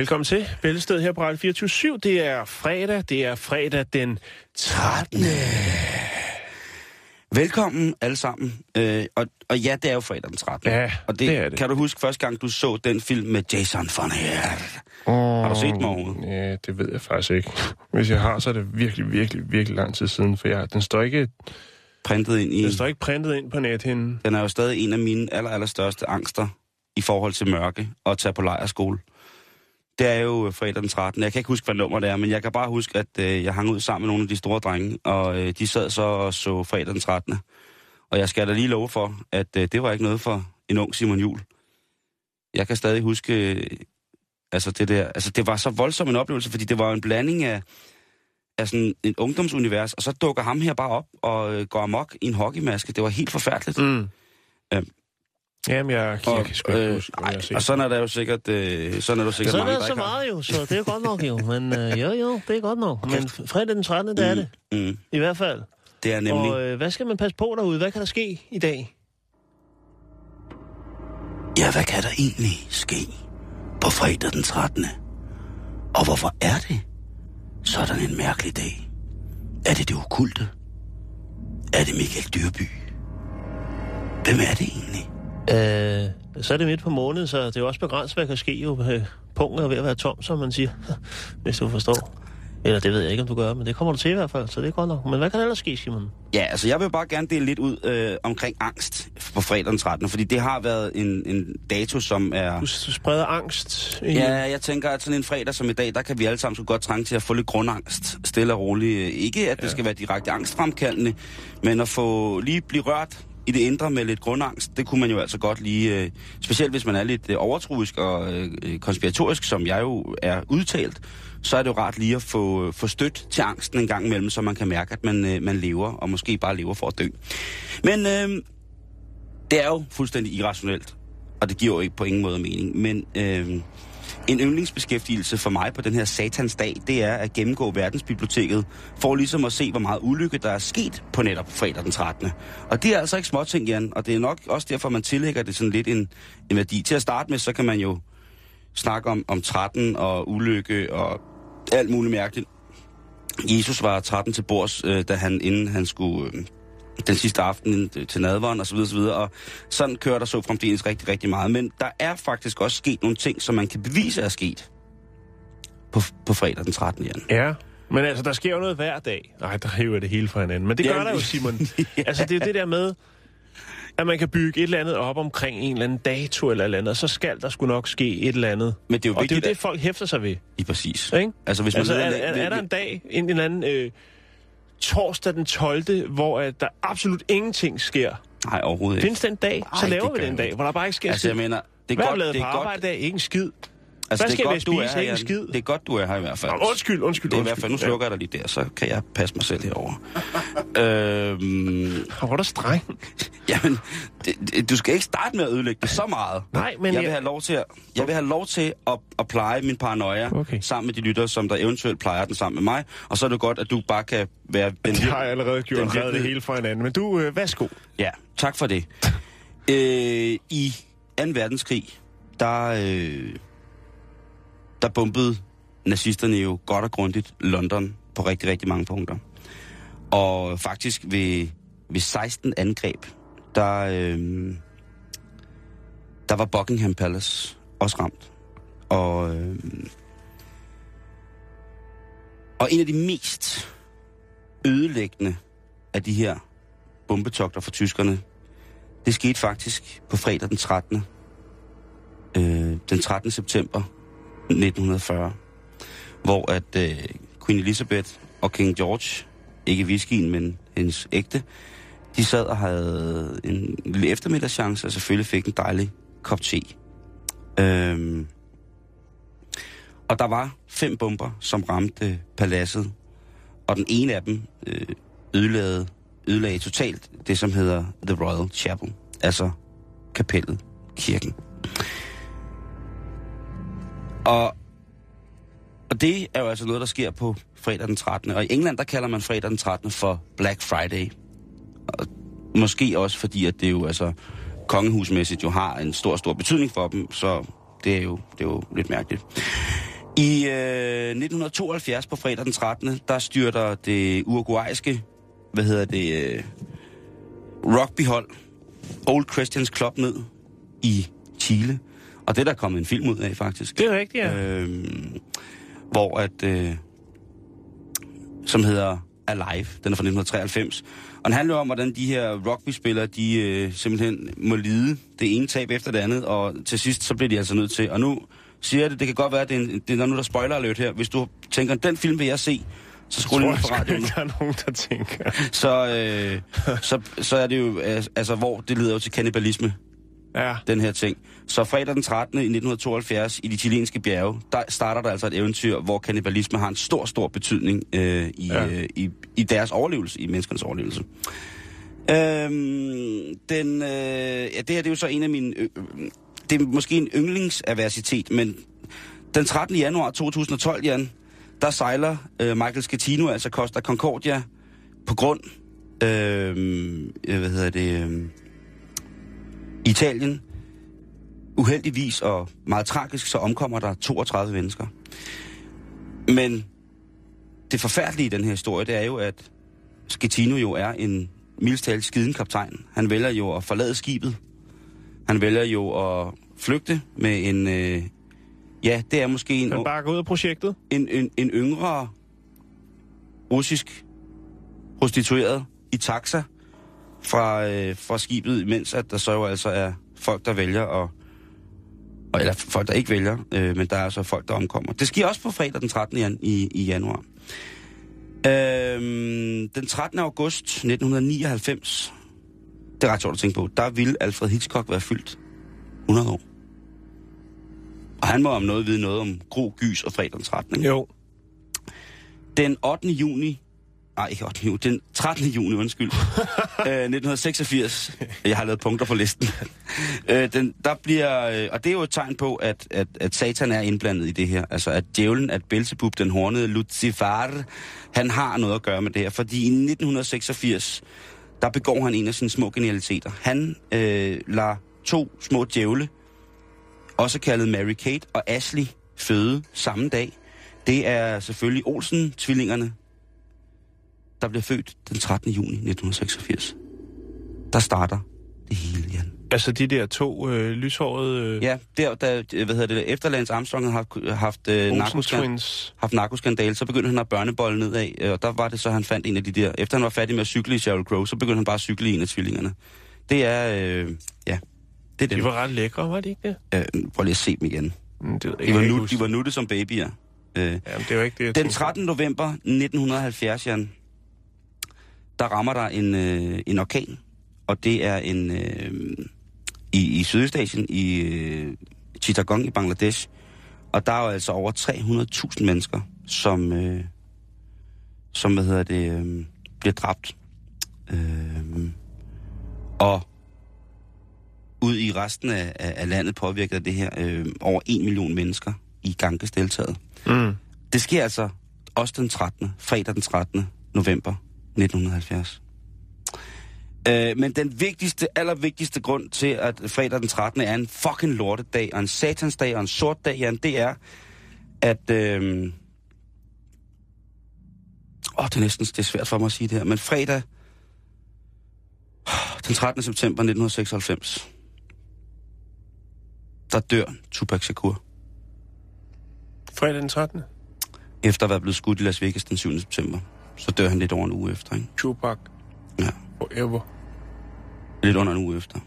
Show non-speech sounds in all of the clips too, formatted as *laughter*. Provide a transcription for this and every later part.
Velkommen til Bæltested her på Radio 24 Det er fredag. Det er fredag den 13. Velkommen alle sammen. Øh, og, og ja, det er jo fredag den 13. Ja, og det er det. Kan du huske første gang, du så den film med Jason Von Har du set den overhovedet? Ja, det ved jeg faktisk ikke. Hvis jeg har, så er det virkelig, virkelig, virkelig lang tid siden, for jeg, den står ikke, Printet ind i... den står ikke printet ind på nethinden. Den er jo stadig en af mine aller, aller største angster i forhold til mørke og at tage på lejrskole. Det er jo fredag den 13. Jeg kan ikke huske, hvad nummer det er, men jeg kan bare huske, at øh, jeg hang ud sammen med nogle af de store drenge, og øh, de sad så og så fredag den 13. Og jeg skal da lige love for, at øh, det var ikke noget for en ung Simon Jul. Jeg kan stadig huske, øh, altså det der, altså det var så voldsom en oplevelse, fordi det var en blanding af, af sådan et ungdomsunivers, og så dukker ham her bare op og øh, går amok i en hockeymaske. Det var helt forfærdeligt. Mm. Øhm. Jamen, jeg, jeg, jeg kan sgu ikke øh, huske, hvad jeg har set. og sådan er der jo sikkert, øh, sådan er der sikkert Så er mange, der der så meget jo, så det er godt nok jo. Men øh, jo, jo, det er godt nok. Men fredag den 13. det er det, Mm, i hvert fald. det er nemlig... Og øh, hvad skal man passe på derude? Hvad kan der ske i dag? Ja, hvad kan der egentlig ske på fredag den 13. Og hvorfor er det sådan en mærkelig dag? Er det det okulte? Er det Michael Dyrby? Hvem er det egentlig? Øh, så er det midt på måneden, så det er jo også begrænset, hvad der kan ske jo. Øh, Punkten er ved at være tom, som man siger, *laughs* hvis du forstår. Eller det ved jeg ikke, om du gør, men det kommer du til i hvert fald, så det er godt nok. Men hvad kan der ellers ske, Simon? Ja, altså jeg vil bare gerne dele lidt ud øh, omkring angst på fredag den 13. Fordi det har været en, en dato, som er... Du, du spreder angst. i- Ja, jeg tænker, at sådan en fredag som i dag, der kan vi alle sammen så godt trænge til at få lidt grundangst. Stille og roligt. Ikke, at det ja. skal være direkte angstfremkaldende, men at få lige blive rørt i det indre med lidt grundangst, det kunne man jo altså godt lige, øh, specielt hvis man er lidt øh, overtroisk og øh, konspiratorisk, som jeg jo er udtalt, så er det jo rart lige at få, øh, få støt til angsten en gang imellem, så man kan mærke, at man, øh, man lever, og måske bare lever for at dø. Men øh, det er jo fuldstændig irrationelt, og det giver jo ikke på ingen måde mening, men øh, en yndlingsbeskæftigelse for mig på den her satans dag, det er at gennemgå verdensbiblioteket, for ligesom at se, hvor meget ulykke der er sket på netop fredag den 13. Og det er altså ikke småting, Jan, og det er nok også derfor, man tillægger det sådan lidt en, en værdi. Til at starte med, så kan man jo snakke om, om 13 og ulykke og alt muligt mærkeligt. Jesus var 13 til bords, øh, da han, inden han skulle... Øh, den sidste aften til nadveren og så videre. Og sådan kører der så fremdeles rigtig, rigtig meget. Men der er faktisk også sket nogle ting, som man kan bevise er sket på, på fredag den 13. Jan. Ja, men altså, der sker jo noget hver dag. Nej, der hiver jeg det hele fra hinanden. Men det gør Jamen, der jo, Simon. *laughs* Altså, det er jo det der med, at man kan bygge et eller andet op omkring en eller anden dato eller eller andet, og så skal der sgu nok ske et eller andet. Men det er jo og det er vigtigt, jo det, folk hæfter sig ved. Lige præcis. Ikke? Altså, hvis man Altså, er, er, er der en dag, en eller anden øh, torsdag den 12., hvor at der absolut ingenting sker? Nej, overhovedet ikke. Findes den dag, så Ej, laver vi den jeg dag, hvor der bare ikke sker Altså, jeg skid. mener, det er Hvad godt, lavet det på er arbejde godt, dag? Ikke en skid. Altså, Hvad det skal er vi godt, du er spise? her, Ikke en skid. Det er godt, du er her i hvert fald. Nå, undskyld, undskyld, Det er i hvert fald, nu slukker jeg dig lige der, så kan jeg passe mig selv herovre. *laughs* øhm. Hvor er der streng. *laughs* jamen, det, det, du skal ikke starte med at ødelægge det så meget. Nej, men jeg vil jeg- have lov til at, jeg vil have lov til at, at pleje min paranoia Okay. sammen med de lyttere, som der eventuelt plejer den sammen med mig. Og så er det godt, at du bare kan være den Det har jeg allerede den gjort, reddet det hele fra hinanden. Men du, øh, værsgo. Ja, tak for det. *laughs* øh, I 2. verdenskrig, der, øh, der bombede nazisterne jo godt og grundigt London på rigtig, rigtig mange punkter. Og faktisk ved, ved 16 angreb, der, øh, der var Buckingham Palace også ramt. Og, øh, og en af de mest ødelæggende af de her bombetogter fra tyskerne, det skete faktisk på fredag den 13. Øh, den 13. september 1940, hvor at øh, Queen Elizabeth og King George, ikke whiskyen, men hendes ægte, de sad og havde en lille eftermiddagschance, og selvfølgelig fik en dejlig kop te. Øhm, og der var fem bomber, som ramte øh, paladset, og den ene af dem øh, ødelagde, ødelagde totalt det, som hedder The Royal Chapel, altså kapellet, kirken. Og, og det er jo altså noget, der sker på fredag den 13. Og i England, der kalder man fredag den 13. for Black Friday. Og måske også fordi, at det jo altså kongehusmæssigt jo har en stor, stor betydning for dem, så det er jo, det er jo lidt mærkeligt. I øh, 1972 på fredag den 13. der styrter det uruguayske, hvad hedder det, øh, rugbyhold, Old Christians Club ned i Chile. Og det er der kommet en film ud af, faktisk. Det er rigtigt, ja. Øhm, hvor at, øh, som hedder Alive, den er fra 1993. Og den handler om, hvordan de her rugby-spillere, de øh, simpelthen må lide det ene tab efter det andet, og til sidst, så bliver de altså nødt til. Og nu siger jeg det, det kan godt være, at det er, en, det er nu, der spoiler alert her. Hvis du tænker, den film vil jeg se, så skru lige jeg på radioen. ikke, der er nogen, der tænker. Så, øh, så, så er det jo, øh, altså, hvor det leder jo til kannibalisme, Ja, den her ting. Så fredag den 13. i 1972 i de chilenske bjerge, der starter der altså et eventyr, hvor kannibalisme har en stor, stor betydning øh, i, Ja. øh, i, i deres overlevelse, i menneskernes overlevelse. Øhm, den, øh, ja, det her det er jo så en af mine... Øh, det er måske en yndlingsaversitet, men den 13. januar 2012, Jan, der sejler øh, Michael Schettino, altså Costa Concordia, på grund, øh, øh, hvad hedder det, øh, Italien. Uheldigvis og meget tragisk, så omkommer der 32 mennesker. Men det forfærdelige i den her historie, det er jo, at Schettino jo er en mildstalt skiden kaptajn. Han vælger jo at forlade skibet. Han vælger jo at flygte med en... Øh, ja, det er måske en, bare gå ud af projektet. en, en, en yngre russisk prostitueret i taxa fra, øh, fra skibet, mens at der så jo altså er folk, der vælger at og- eller folk, der ikke vælger, øh, men der er altså folk, der omkommer. Det sker også på fredag den 13. Jan, i, i januar. Øhm, den 13. august 1999, det er ret sjovt at tænke på, der ville Alfred Hitchcock være fyldt 100 år. Og han må om noget vide noget om Gro, Gys og fredag den 13. ikke? Jo. Den 8. juni, nej ikke 8. juni, den 13. juni, undskyld, *laughs* øh, 1986, jeg har lavet punkter på listen, øh, den, der bliver, øh, og det er jo et tegn på, at, at, at satan er indblandet i det her, altså at djævlen, at Belzebub, den hornede Lucifer, han har noget at gøre med det her, fordi i 1986, der begår han en af sine små genialiteter. Han øh, lader to små djævle, også kaldet Mary Kate og Ashley, føde samme dag. Det er selvfølgelig Olsen-tvillingerne, der bliver født den 13. juni 1986. Der starter det hele, Jan. Altså de der to øh, lyshårede øh, Ja, der, der hvad hedder det, efter Lance Armstrong havde haft, haft, øh, narkoskan, haft narkoskandale, så begyndte han at børnebolle nedad, øh, og der var det så, han fandt en af de der. Efter han var færdig med at cykle i Sheryl Crow, så begyndte han bare at cykle i en af tvillingerne. Det er, øh, ja, det er De dem. var ret lækre, var de ikke det? Øh, prøv lige at se dem igen. Mm, det De var, nu, de var nutte som babyer. Øh, Jamen, det jo ikke det, Den tænker. 13. november 1970, Jan, der rammer der en, øh, en orkan, og det er en øh, i, i Sydøstasien, i øh, Chittagong i Bangladesh, og der er jo altså over 300.000 mennesker, som, øh, som hvad hedder det, øh, bliver dræbt. Øh, og ud i resten af, af, landet påvirker det her øh, over 1 million mennesker i Ganges deltaget. Mm. Det sker altså også den 13. fredag den 13. november 1970. Øh, men den vigtigste, allervigtigste grund til, at fredag den 13. er en fucking lortedag, og en satansdag, og en sort dag, Jan, det er, at... Øh... Åh, det er næsten det er svært for mig at sige det her, men fredag den 13. september 1996, der dør Tupac Shakur, Fredag den 13. efter at være blevet skudt i Las Vegas den 7. september. Så dør han lidt over en uge efter, ikke? Tupac. Ja. Forever. Lidt under en uge efter.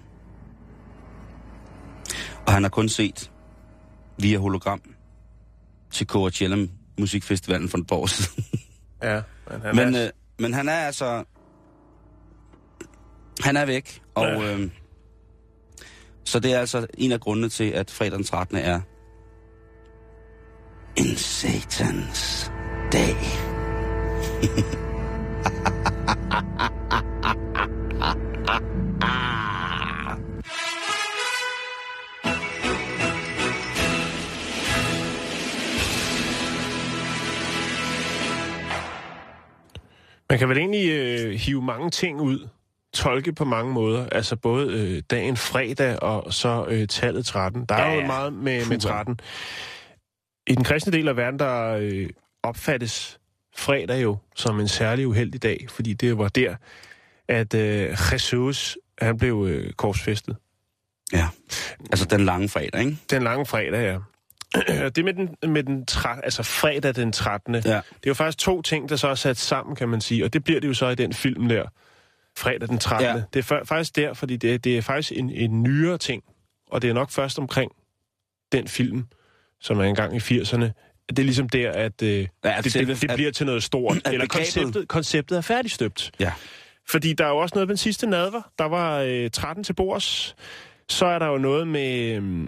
Og han har kun set via hologram til Coachella Musikfestivalen for et par år siden. Ja, men han Men, er... øh, men han er altså... Han er væk, og... Ja. Øh, så det er altså en af grundene til, at fredag den 13. er en satans dag. Man kan vel egentlig øh, hive mange ting ud, tolke på mange måder, altså både øh, dagen fredag og så øh, tallet 13. Der er Ja, jo meget med, med Puha. 13. I den kristne del af verden, der øh, opfattes fredag jo som en særlig uheldig dag, fordi det var der, at øh, Jesus han blev øh, korsfæstet. Ja, altså den lange fredag, ikke? Den lange fredag, ja. *clears throat* Det med den, med den tre, altså fredag den 13. Ja. Det er jo faktisk to ting, der så er sat sammen, kan man sige. Og det bliver det jo så i den film der. Fredag den 13. Ja. Det er fa- faktisk der, fordi det, er- det er faktisk en, en nyere ting. Og det er nok først omkring den film, som er engang i 80'erne. Det er ligesom der, at øh, Ja, at det, selve- det, det at- bliver til noget stort. at Eller begrebet- konceptet, konceptet er færdigstøbt. Ja. Fordi der er jo også noget med den sidste nadver. Der var øh, 13 til bords. Så er der jo noget med, øh,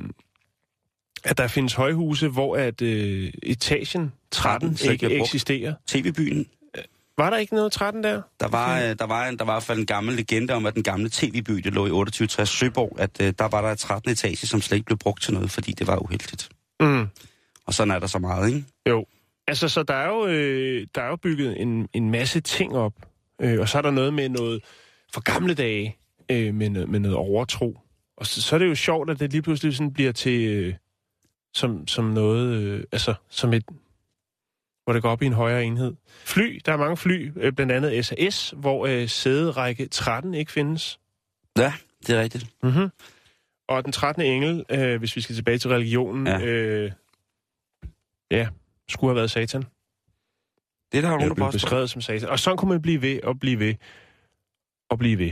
at der findes højhuse, hvor at øh, etagen 13 slet ikke eksisterer. TV-byen, Var der ikke noget 13 der? der var, øh, der var, en, der var i hvert fald en gammel legende om, at den gamle tv-by, der lå i 2860 Søborg, at øh, der var der et 13 etage, som slet ikke blev brugt til noget, fordi det var uheldigt. Mm. Og sådan er der så meget, ikke? Jo. Altså, så der er jo, øh, der er jo bygget en, en masse ting op. Øh, og så er der noget med noget for gamle dage, øh, med, noget, med noget overtro. Og så, så er det jo sjovt, at det lige pludselig sådan bliver til... Øh, som, som noget... Øh, altså, som et... Hvor det går op i en højere enhed. Fly, der er mange fly, øh, blandt andet SAS, hvor øh, sæderække 13 ikke findes. Ja, det er rigtigt. Mm-hmm. Og den 13. engel, øh, hvis vi skal tilbage til religionen, ja, øh, ja skulle have været satan. Det er der Det nogen, er der beskrevet som satan. Og sådan kunne man blive ved og blive ved og blive ved.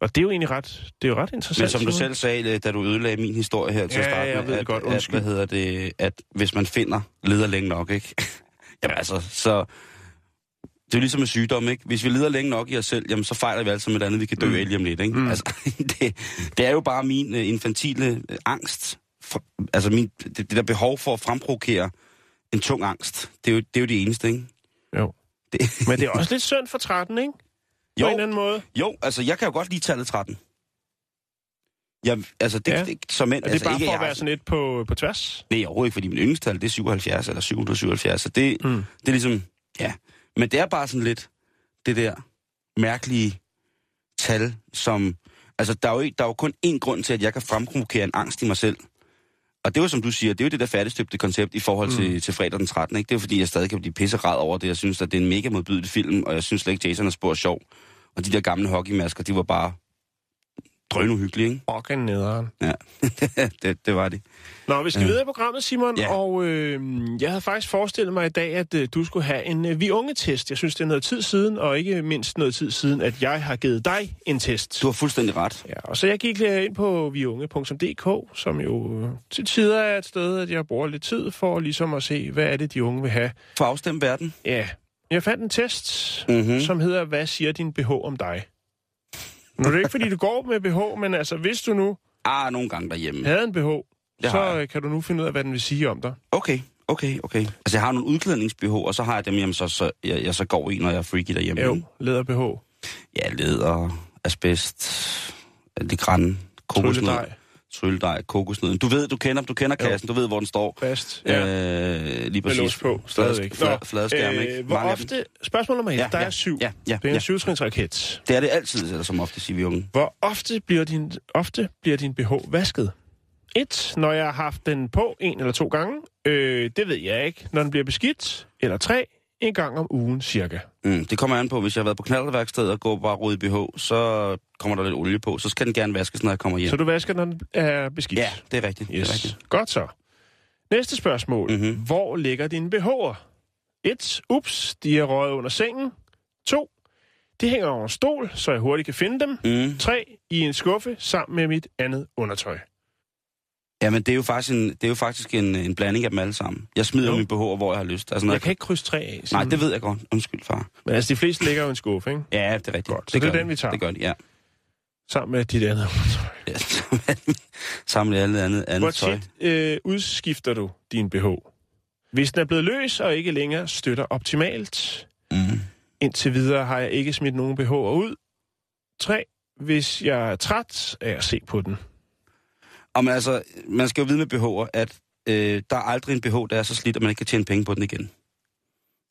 Og det er jo egentlig ret, det er jo ret interessant. Men som du selv sagde, øh, da du ødelagde min historie her til Ja, at starte jeg ved det at, godt. at, Undskyld. hvad hedder det, at hvis man finder leder længe nok, ikke? *laughs* jamen altså, så... Det er jo ligesom med sygdom, ikke? Hvis vi lider længe nok i os selv, jamen så fejler vi altså med et andet, vi kan dø Mm. af lige om lidt, ikke? Mm. Altså, *laughs* det, det er jo bare min uh, infantile uh, angst. For, altså min, det, det der behov for at fremprovokere en tung angst. Det er jo det, er jo det eneste, ikke? Jo. Det, Men det er også lidt synd for 13, ikke? På Jo. en eller anden måde. jo, altså jeg kan jo godt lide tallet 13. Jeg, altså det, Ja. det, som mænd, Er det altså, bare ikke, for at være sådan lidt på, på tværs? Nej, overhovedet ikke, fordi min yndlingstal, det er 77 eller 777, så det, Mm. det er ligesom, ja. Men det er bare sådan lidt det der mærkelige tal, som, altså der er jo, der er jo kun én grund til, at jeg kan fremprovokere en angst i mig selv. Og det jo, som du siger, det er jo det der færdigstøbte koncept i forhold til, mm. til fredag den 13. Ikke? Det er fordi, jeg stadig kan blive pisserad over det. Jeg synes, at det er en mega modbydelig film, og jeg synes slet ikke, Jason er spor sjov. Og de der gamle hockeymasker, de var bare drønuhyggelige, ikke? Fucking nederen. Ja, *laughs* det, det var det. Nå, vi skal videre i programmet, Simon, Ja. og øh, jeg havde faktisk forestillet mig i dag, at øh, du skulle have en øh, vi unge test. Jeg synes, det er noget tid siden, og ikke mindst noget tid siden, at jeg har givet dig en test. Du har fuldstændig ret. Ja, og så jeg gik lige ind på viunge.dk, som jo øh, til tider er et sted, at jeg bruger lidt tid for ligesom at se, hvad er det, de unge vil have. For at afstemme verden. Ja, jeg fandt en test, Mhm. mm-hmm. som hedder, hvad siger din BH om dig? Nu er det ikke, fordi du går med BH, men altså, hvis du nu Ah, nogle gange derhjemme. havde en BH, Det så øh, kan du nu finde ud af, hvad den vil sige om dig. Okay, okay, okay. Altså, jeg har nogle udklædningsbh, og så har jeg dem, jamen, så, så, jeg, jeg så går i, når jeg er freaky derhjemme. Jo, læder BH, Ja, leder, asbest, det grænne, kokosnød, trylledej, trylledej, kokosnød. Du ved, du kender, du kender Jo. kassen, du ved, hvor den står. fast. Ja. Øh, lige med præcis. lås på, stadigvæk. Flad, flad, fladskærm, øh, ikke? Hvor Mange ofte, spørgsmål nummer et, Ja, der ja, er syv. Ja, ja, Det er en ja. syvtrinsraket. Det er det altid, eller som ofte siger vi unge. Hvor ofte bliver din, ofte bliver din BH vasket? Et, når jeg har haft den på en eller to gange. Øh, det ved jeg ikke. Når den bliver beskidt. Eller tre, en gang om ugen cirka. Mm, det kommer an på, hvis jeg har været på knalderværksted og går bare rød i BH, så kommer der lidt olie på. Så skal den gerne vaskes, når jeg kommer hjem. Så du vasker, når den er beskidt? Ja, det er rigtigt. Det er Yes. rigtigt. Godt så. Næste spørgsmål. Mhm. Hvor ligger dine BH'er? 1. Ups, de er røget under sengen. 2. De hænger over en stol, så jeg hurtigt kan finde dem. Mm. 3. I en skuffe sammen med mit andet undertøj. Jamen, det er jo faktisk en, det er jo faktisk en, en blanding af dem alle sammen. Jeg smider Jo. min BH, hvor jeg har lyst. Altså, når Jeg kan ikke krydse tre af. Nej, det ved jeg godt. Undskyld, far. Men altså, de fleste ligger jo i en skuffe, ikke? Ja, det er rigtigt. Godt, så det er gør den, de. vi tager. Det gør de, ja. Sammen med dit andet undertøj. ja *laughs* sammen med alt andet, Hvor andet tøj. tit øh, udskifter du din BH? Hvis den er blevet løs og ikke længere støtter optimalt. Mm. Indtil videre har jeg ikke smidt nogen BH'er ud. 3. Hvis jeg er træt af at se på den. Man, altså, man skal jo vide med BH'er, at øh, der er aldrig en BH, der er så slidt, at man ikke kan tjene penge på den igen.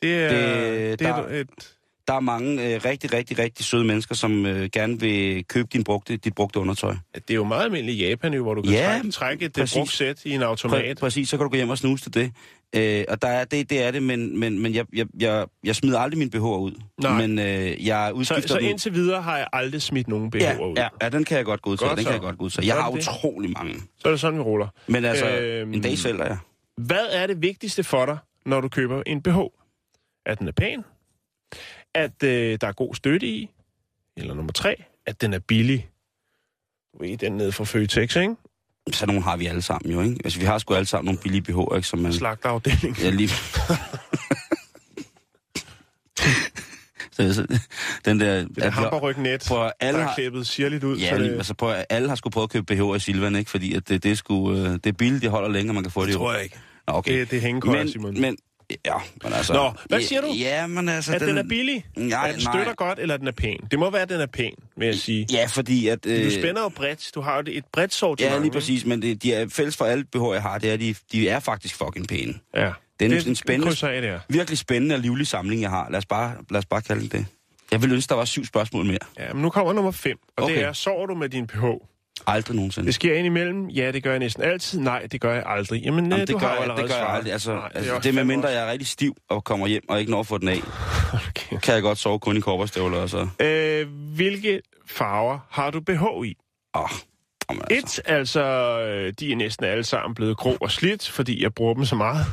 Det er, Det- det, det er der- et... Der er mange øh, rigtig, rigtig, rigtig søde mennesker, som øh, gerne vil købe din brugte, dit brugte undertøj. Det er jo meget almindeligt i Japan, jo, hvor du kan Ja, trække, trække et præcis. brugt sæt i en Præ- automat. præcis, så kan du gå hjem og snuse til det. Øh, og der er, det, det er det, men, men, men jeg, jeg, jeg, jeg smider aldrig min BH'er ud. Nej. Men øh, jeg udskifter Så, så dem. indtil videre har jeg aldrig smidt nogen BH'er ja, ud. ja, ja, den kan jeg godt godtage. Godt den kan jeg godt godtage. Jeg har det. utrolig mange. Så er det sådan, vi ruller. Men altså, Øhm. en dag sælger jeg. Hvad er det vigtigste for dig, når du køber en BH? At den er pæn? At øh, der er god støtte i? Eller nummer tre, at den er billig? Du ved, den nede fra Føtex, ikke? Så nogle har vi alle sammen jo, ikke? Altså, vi har sgu alle sammen nogle billige BH'er, ikke? Som man... Slagtafdeling. Ja, lige... så, så, den der... Det der hamperrygnet, På der alle er har, klippet sirligt ud. ja, så det, altså på, alle har sgu prøvet at købe BH'er i Silvan, ikke? Fordi at det, det, er sgu, øh, det er billigt, det holder længere, man kan få det. det tror jeg ikke. Nå, okay. Det, det er men, Simon. men, ja, men altså... Nå, hvad siger du? Ja, men altså... at den, er billig? Nej, at den nej. støtter godt, eller at den er pæn? Det må være, at den er pæn, vil jeg sige. Ja, fordi at... Du spænder jo bredt. Du har jo et bredt sortiment. Ja, lige præcis, men det, de er fælles for alle BH'er, jeg har, det er, de, de er faktisk fucking pæne. Ja. Det er en, det en spændende, af der. virkelig spændende og livlig samling, jeg har. Lad os bare, lad os bare kalde det det. Jeg vil ønske, der var syv spørgsmål mere. Ja, men nu kommer nummer 5, og okay. det er, sover du med din PH? Aldrig nogensinde. Det sker indimellem. Ja, det gør jeg næsten altid. Nej, det gør jeg aldrig. Jamen, Jamen, øh, det, du gør har jeg, det gør jeg svaret. aldrig. Altså, Nej, altså, det er med mindre, jeg er rigtig stiv og kommer hjem og ikke når at få den af. *laughs* Okay. Kan jeg godt sove kun i korperstøvler og så... Øh, hvilke farver har du BH i? Åh, oh, altså. Et, altså, øh, de er næsten alle sammen blevet grå og slidt, fordi jeg bruger dem så meget.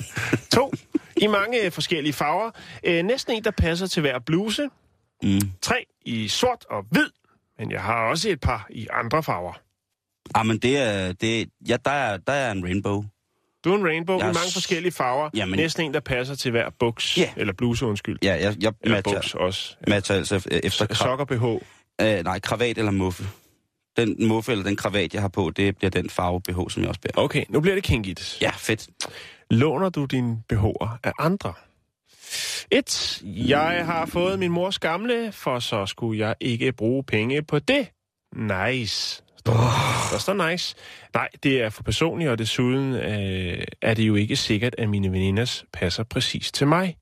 *laughs* to, i mange forskellige farver. Øh, næsten en, der passer til hver bluse. Mm. Tre, i sort og hvid. Men jeg har også et par i andre farver. Ah, men det er... Det, ja, der er, der er en rainbow. Du er en rainbow Jeg i mange forskellige farver. Jamen- Næsten en, der passer til hver buks. Ja. Eller bluse, undskyld. Ja, jeg, jeg Eller matcher, buks også. matcher altså ef- efter. Sokker BH. Øh, nej, kravat eller muffe. Den muffe eller den kravat, jeg har på, det bliver den farve BH, som jeg også bærer. Okay, nu bliver det kinkigt. Ja, fedt. Låner du din BH'er af andre? Et, jeg har fået min mors gamle, for så skulle jeg ikke bruge penge på det. Nice. Står der. Der står nice. Nej, det er for personligt, og desuden øh, er det jo ikke sikkert, at mine veninders passer præcis til mig.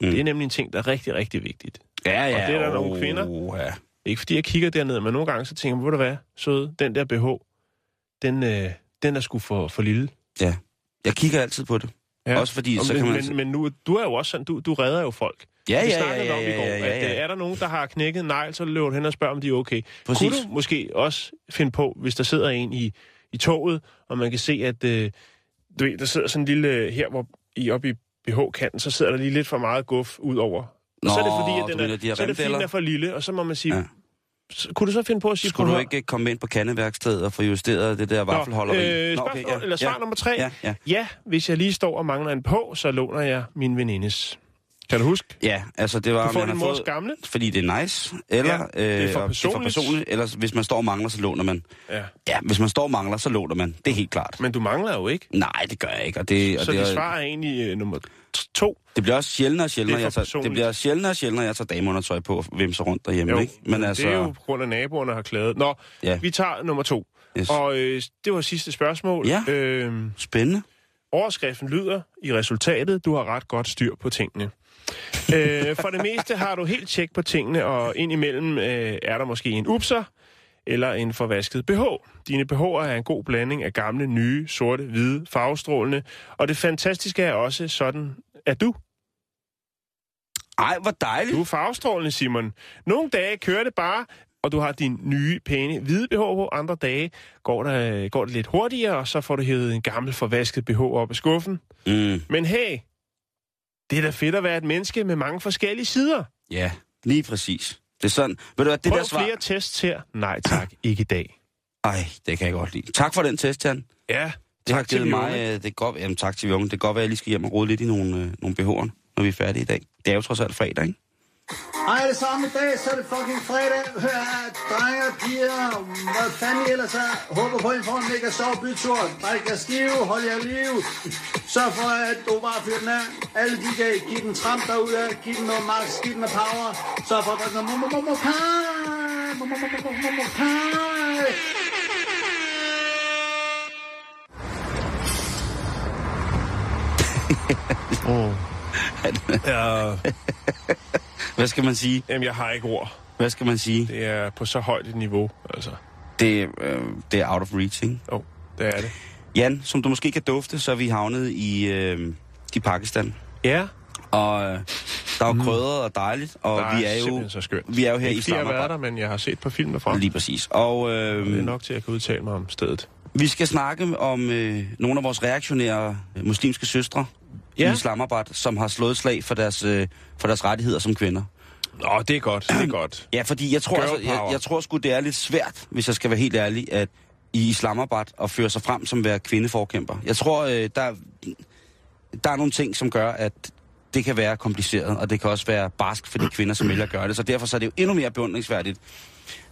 Mm. Det er nemlig en ting, der er rigtig, rigtig vigtigt. Ja, ja. Og det er der nogle åh, kvinder. Ja. Ikke fordi jeg kigger derned, men nogle gange så tænker jeg, ved du hvad, søde, den der BH, den, øh, den er sgu for, for lille. Jeg kigger altid på det. Ja. Også fordi, Og så men, kan man... Men, men nu, du er jo også sådan, du, du redder jo folk. ja, Vi ja, ja, snakkede ja, om i ja, går, ja, ja, at ja. er der nogen, der har knækket negl, så løber du hen og spørger, om de er okay. Præcis. Kunne du måske også finde på, hvis der sidder en i, i toget, og man kan se, at øh, du ved, der sidder sådan en lille, øh, her hvor I oppe i BH-kanten, så sidder der lige lidt for meget guf ud over. Og Nå, så er det fordi, at den mener, er, de så er det fordi, den remdeller? er for lille, og så må man sige, Ja. Kunne du så finde på at sige, Skulle du ikke komme ind på kandeværkstedet og få justeret det der vaffelholderi? øh, Nå, spørgsmål, okay, ja, eller svar ja, nummer tre. Ja, ja. Ja, hvis jeg lige står og mangler en på, så låner jeg min venindes. Kan du huske? ja, altså det var, Du får din mors fået, gamle. fordi det er nice, eller Ja, det er for øh, og personligt. personligt, eller hvis man står og mangler, så låner man. Ja. Ja, hvis man står og mangler, så låner man. Det er helt klart. Men du mangler jo ikke. Nej, det gør jeg ikke. Og det, og Så det, er- svar er egentlig øh, nummer to. det bliver også sjældnere og sjældnere, Det er jeg for tager, det bliver sjældnere og sjældnere, jeg tager dameundertøj på og vimser rundt derhjemme, Jo, ikke? Men altså, det er jo på grund af naboerne har klaget. Nå, Ja. ja. vi tager nummer to. yes. Og øh, det var sidste spørgsmål. Ja. Øh, spændende. overskriften lyder i resultatet, du har ret godt styr på tingene. Øh, for det meste har du helt tjek på tingene, og indimellem øh, er der måske en upser eller en forvasket BH. Dine BH'er er en god blanding af gamle, nye, sorte, hvide, farvestrålende, og det fantastiske er også sådan, at du Ej, hvor dejligt. Du er farvestrålende, Simon. Nogle dage kører det bare, og du har din nye, pæne, hvide BH på. Andre dage går, der, går det lidt hurtigere, og så får du hævet en gammel, forvasket BH op af skuffen. Mm, Men hey, det er da fedt at være et menneske med mange forskellige sider. ja, lige præcis. Det er sådan. Ved du hvad, det Prøv der svar... flere tests her. Nej tak, ikke i dag. Ej, det kan jeg godt lide. Tak for den test, Jan. Ja, Det har tak til mig, øh, det godt, jamen tak til Vion, det kan godt være, at jeg lige skal hjem og rode lidt i nogle, øh, nogle BH'er, når vi er færdige i dag. Det er jo trods alt fredag, ikke? Ej, det samme dag, så er det fucking fredag. Hør her, drenge og piger, hvad fanden I ellers er. Håber på, at I får en mega sjov bytur. Drik jer skive, hold jer liv. Sørg for, at du bare fyrer den af. Alle de kan give den tramp derude, giv den noget max, giv den noget power. Sørg for at drikke noget momo momo. Momo momo momo momo kai. Ja, Hvad skal man sige? jamen, jeg har ikke ord. Hvad skal man sige? Det er på så højt et niveau, altså. Det, øh, det er out of reach, ikke? Jo, oh, det er det. Jan, som du måske kan dufte, så er vi havnet i, øh, i Pakistan. Ja, Og øh, der er jo krydret og dejligt, og der vi er jo, så skønt. vi er jo her ikke i fordi jeg har været Islamabad. der, men jeg har set på film derfra. Lige præcis. Og Det er øh, nok til, at jeg kan udtale mig om stedet. vi skal snakke om øh, nogle af vores reaktionære øh, muslimske søstre ja. I Islamabad, som har slået slag for deres, øh, for deres rettigheder som kvinder. Nå, det er godt, det er godt. Ja, fordi jeg tror, altså, jeg, jeg tror sgu, det er lidt svært, hvis jeg skal være helt ærlig, at i Islamabad at føre sig frem som være kvindeforkæmper. Jeg tror, øh, der, der er nogle ting, som gør, at det kan være kompliceret, og det kan også være barsk for de kvinder, som vælger at gøre det. Så derfor så er det jo endnu mere beundringsværdigt,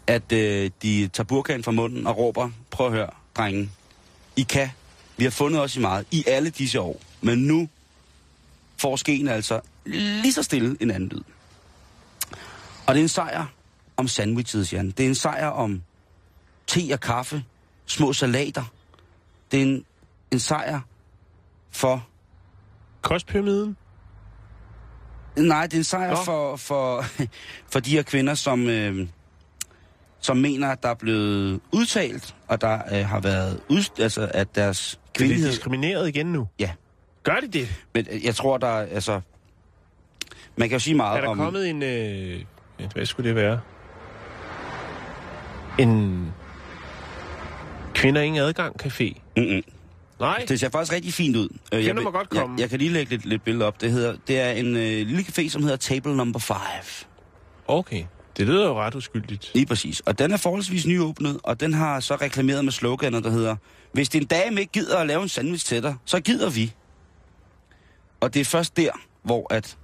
at øh, de tager burkaen fra munden og råber, prøv at høre, drenge, I kan. Vi har fundet os i meget i alle disse år, men nu får skeen altså lige så stille en anden lyd. Og det er en sejr om sandwiches, Jan. Det er en sejr om te og kaffe, små salater. Det er en, en sejr for... Kostpyramiden? Nej, det er en sejr Nå. for, for, *laughs* for de her kvinder, som, øh, som mener, at der er blevet udtalt, og der øh, har været... Ud, altså, at deres Bliver de kvindelighed... diskrimineret igen nu? Ja, Gør de det? men øh, jeg tror, der er... Altså, man kan jo sige meget Er der om... kommet en... Øh, hvad skulle det være? En... Kvinder ingen adgang café. Mm-mm. Nej, Det ser faktisk rigtig fint ud. Øh, Kvinder vil- må godt komme. Jeg, jeg kan lige lægge lidt, lidt billeder op. Det, hedder, det er en øh, lille café, som hedder Table Number 5. okay. Det lyder jo ret uskyldigt. Lige præcis. Og den er forholdsvis nyåbnet, og den har så reklameret med sloganet, der hedder, hvis din dame ikke gider at lave en sandwich til dig, så gider vi. Og det er først der, hvor at,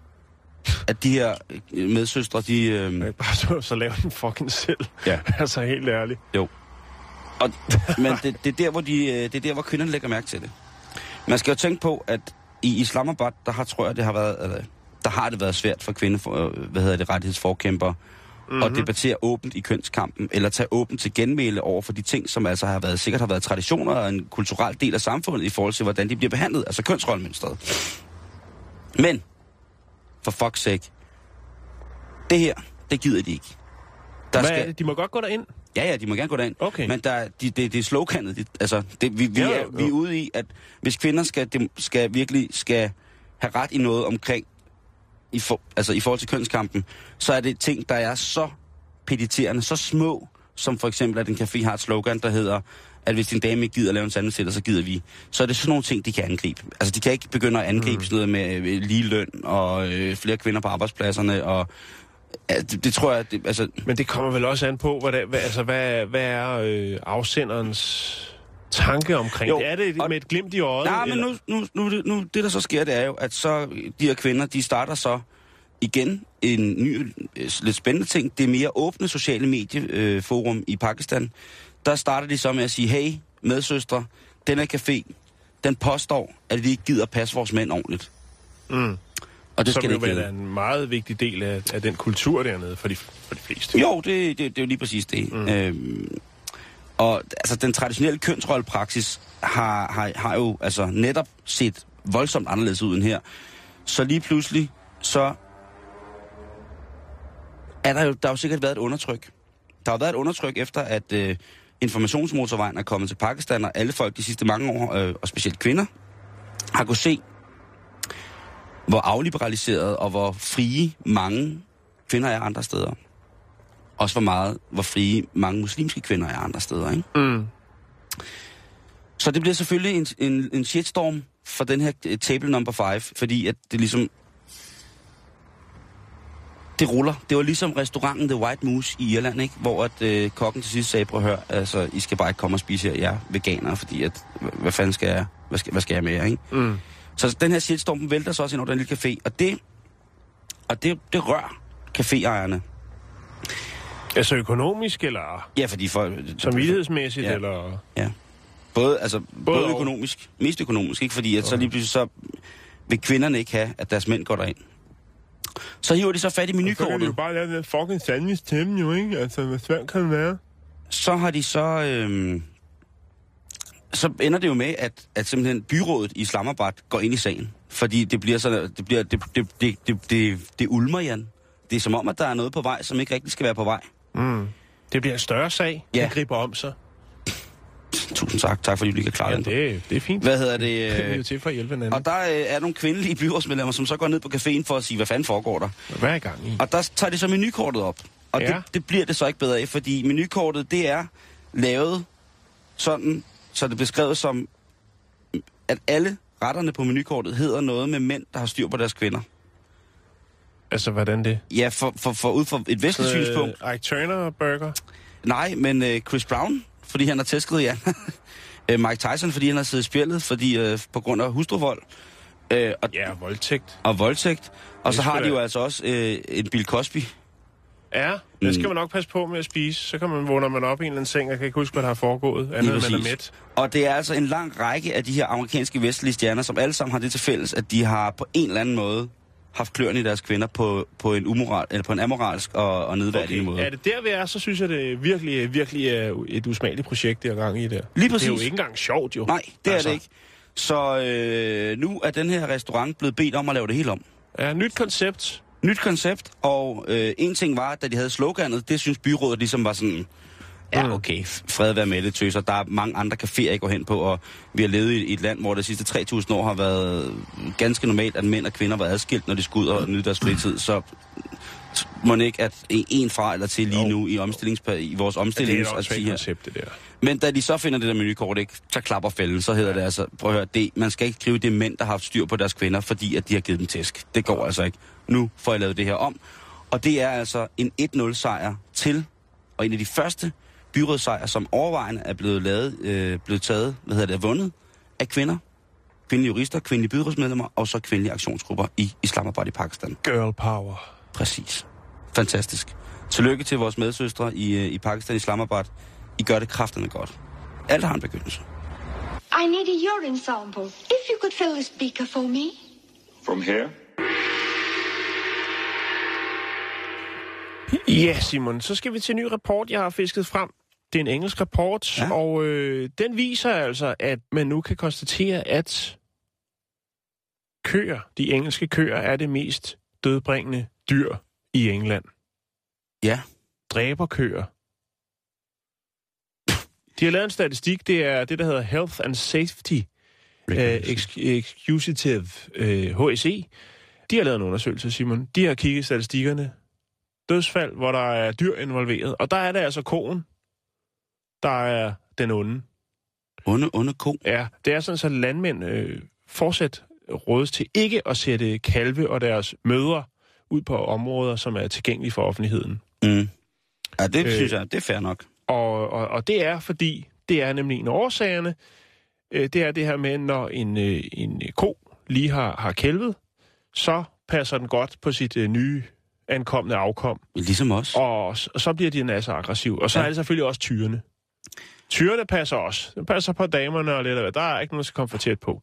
at de her øh, medsøstre, de... Øh, bare så, så lave den fucking selv. Ja. *laughs* altså helt ærligt. Jo. Og, men det, det, er der, hvor de, øh, det er der, hvor kvinderne lægger mærke til det. Man skal jo tænke på, at i Islamabad, der har, tror jeg, det har været, eller, der har det været svært for kvinde, for, øh, hvad hedder det, rettighedsforkæmpere, mm-hmm. at debattere åbent i kønskampen, eller tage åbent til genmæle over for de ting, som altså har været, sikkert har været traditioner og en kulturel del af samfundet i forhold til, hvordan de bliver behandlet, altså kønsrollemønstret. Men, for fuck's sake, det her, det gider de ikke. Der Hvad det? De må godt gå derind. Ja, ja, de må gerne gå derind. Okay. Men der, de, det, det er sloganet. Det, altså, det, vi, vi, Jo, er, vi er ude i, at hvis kvinder skal, dem, skal virkelig skal have ret i noget omkring, i, for, altså i forhold til kønskampen, så er det ting, der er så pediterende, så små, som for eksempel, at en café har et slogan, der hedder, at hvis din dame ikke gider at lave en sandwich, så gider vi. Så er det sådan nogle ting, de kan angribe. Altså, de kan ikke begynde at angribe mm. sådan noget med øh, lige løn og øh, flere kvinder på arbejdspladserne, og ja, det, det tror jeg, det, altså, Men det kommer vel også an på, hvad, det, hvad, altså, hvad, hvad er øh, afsenderens tanke omkring Jo, det? Er det og- med et glimt i øjet? Nej, men eller? nu, nu, nu, det- nu, det der så sker, det er jo, at så de her kvinder, de starter så igen en ny, øh, lidt spændende ting. Det er mere åbne sociale medieforum i Pakistan. Der starter de så med at sige, hey, medsøstre, den her café, den påstår, at vi ikke gider at passe vores mænd ordentligt. Mm. Og det Som skal jo vel er en meget vigtig del af, af den kultur dernede for de, for de fleste. Jo, det, det, det er jo lige præcis det. Mm. Øhm, og altså, den traditionelle kønsrollepraksis har, har, har jo altså netop set voldsomt anderledes ud end her. Så lige pludselig, så er der jo, der har jo sikkert været et undertryk. Der har været et undertryk efter, at øh, informationsmotorvejen er kommet til Pakistan, og alle folk de sidste mange år, øh, og specielt kvinder, har kunnet se, hvor afliberaliseret og hvor frie mange kvinder er andre steder. Også hvor meget, hvor frie mange muslimske kvinder er andre steder, ikke? Mm. Så det bliver selvfølgelig en, en, en shitstorm for den her øh, table number 5, fordi at det ligesom... det ruller. Det var ligesom restauranten The White Moose i Irland, ikke? Hvor at, øh, kokken til sidst sagde, prøv at høre, altså, I skal bare ikke komme og spise her, jeg er veganer, fordi at, hva- hvad fanden skal jeg, hvad skal, hvad skal jeg med jer, ikke? Mm. Så den her shitstorm vælter så også ind over den lille café, og det, og det, det rør caféejerne. Altså økonomisk, eller Ja, fordi for... samvittighedsmæssigt, Ja. eller... Ja. Både, altså, både, og. økonomisk. Mest økonomisk, ikke? Fordi at så lige pludselig så vil kvinderne ikke have, at deres mænd går derind. Så hiver de så fat i Så kan de menukortet. jo bare lave den fucking sandwich til dem jo, ikke? Altså, hvad svært kan det være? så har de så... Øhm, så ender det jo med, at, at simpelthen byrådet i Islamabad går ind i sagen. Fordi det bliver sådan... Det, bliver, det, det, det, det, det, det ulmer, Jan. Det er som om, at der er noget på vej, som ikke rigtig skal være på vej. Mm. Det bliver en større sag, Ja. der griber om sig. Tusind tak. Tak fordi du lige kan klare Ja, den. det, det er fint. Hvad hedder det? *laughs* Det er jo til for at hjælpe hinanden. og der øh, er nogle kvindelige byrådsmedlemmer, som så går ned på caféen for at sige, hvad fanden foregår der? Hvad er i gang i? Og der tager de så menukortet op. Og Ja. det, det bliver det så ikke bedre af, fordi menukortet, det er lavet sådan, så det er beskrevet som, at alle retterne på menukortet hedder noget med mænd, der har styr på deres kvinder. Altså, hvordan det? Ja, for, for, for ud fra et vestligt synspunkt. Øh, Ike Turner Burger. Nej, men øh, Chris Brown, fordi han har tæsket ja. *laughs* Øh, Mike Tyson, fordi han har siddet i spjældet, fordi, øh, på grund af hustruvold. Øh, og, Ja, voldtægt. og voldtægt. Og så har de jo altså også øh, en Bill Cosby. Ja, Mm. det skal man nok passe på med at spise. Så kan man vågner man op i en eller anden seng, og kan ikke huske, hvad der har foregået. Andet end man er mæt. Og det er altså en lang række af de her amerikanske vestlige stjerner, som alle sammen har det til fælles, at de har på en eller anden måde haft kløerne i deres kvinder på, på en umoral, eller på en amoralsk og, og nedværdigende okay. måde. Er det der, vi er, så synes jeg, det virkelig, virkelig er et usmageligt projekt, det er gang i der. Lige Det præcis. er jo ikke engang sjovt, jo. Nej, det Altså. er det ikke. Så øh, nu er den her restaurant blevet bedt om at lave det helt om. Ja, nyt koncept. Nyt koncept, og øh, en ting var, da de havde sloganet, det synes byrådet ligesom var sådan, ja Mm. okay, fred være med det, tøser. Der er mange andre caféer, jeg går hen på, og vi har levet i et land, hvor det sidste 3.000 år har været ganske normalt, at mænd og kvinder var adskilt, når de skulle ud og nyde deres fritid. Så må ikke, at en- fra eller til lige nu i, omstillings, i vores Ja, det er et altså, koncept, det der. Men da de så finder det der menukort, ikke, så klapper fælden, så hedder det altså, prøv at høre, det, man skal ikke skrive, det er mænd, der har haft styr på deres kvinder, fordi at de har givet dem tæsk. Det går altså ikke. Nu får jeg lavet det her om. Og det er altså en 1-0 sejr til, og en af de første byrådssejre, som overvejende er blevet lavet, øh, blevet taget, hvad hedder det, vundet af kvinder, kvindelige jurister, kvindelige byrådsmedlemmer og så kvindelige aktionsgrupper i Islamabad i Pakistan. Girl power. Præcis. Fantastisk. Tillykke til vores medsøstre i, øh, i Pakistan, Islamabad. I gør det kraftende godt. Alt har en begyndelse. I need a urine sample. If you could fill the speaker for me. From here? Ja, Simon, så skal vi til en ny rapport, jeg har fisket frem. Det er en engelsk rapport, Ja. og øh, den viser altså, at man nu kan konstatere, at køer, de engelske køer, er det mest dødbringende dyr i England. Ja. Dræber køer. De har lavet en statistik, det er det, der hedder Health and Safety uh, Executive uh, HSE. De har lavet en undersøgelse, Simon. De har kigget i statistikkerne. Dødsfald, hvor der er dyr involveret. Og der er det altså koen, der er den onde. Onde, onde ko. Ja, det er sådan, så landmænd øh, fortsat rådes til ikke at sætte kalve og deres mødre ud på områder, som er tilgængelige for offentligheden. Mm. Ja, det øh. Synes jeg, det er fair nok. Og, og, og det er fordi, det er nemlig en af årsagerne, øh, det er det her med, når en, øh, en ko lige har, har kælvet, så passer den godt på sit øh, nye ankommende afkom, Ligesom os. og, og så bliver de en altså aggressiv. Og så ja. er det selvfølgelig også tyrene. Tyrene passer også. Den passer på damerne og lidt af. Der er ikke noget, der skal komme for tæt på.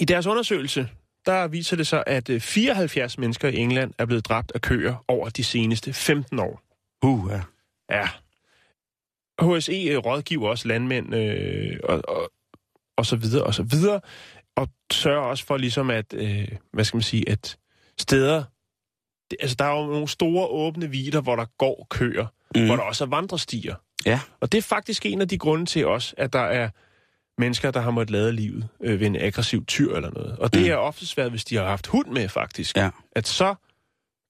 I deres undersøgelse, der viser det sig, at øh, 74 mennesker i England er blevet dræbt af køer over de seneste 15 år. Uh, ja. Ja. HSE øh, rådgiver også landmænd øh, og, og, og så videre og så videre, og sørger også for ligesom at, øh, hvad skal man sige, at steder, det, altså der er jo nogle store åbne vider, hvor der går køer, mm. hvor der også er vandrestier. Ja. Og det er faktisk en af de grunde til også, at der er mennesker, der har måttet lade livet øh, ved en aggressiv tyr eller noget. Og det Mm. er ofte svært, hvis de har haft hund med, faktisk. Ja. At så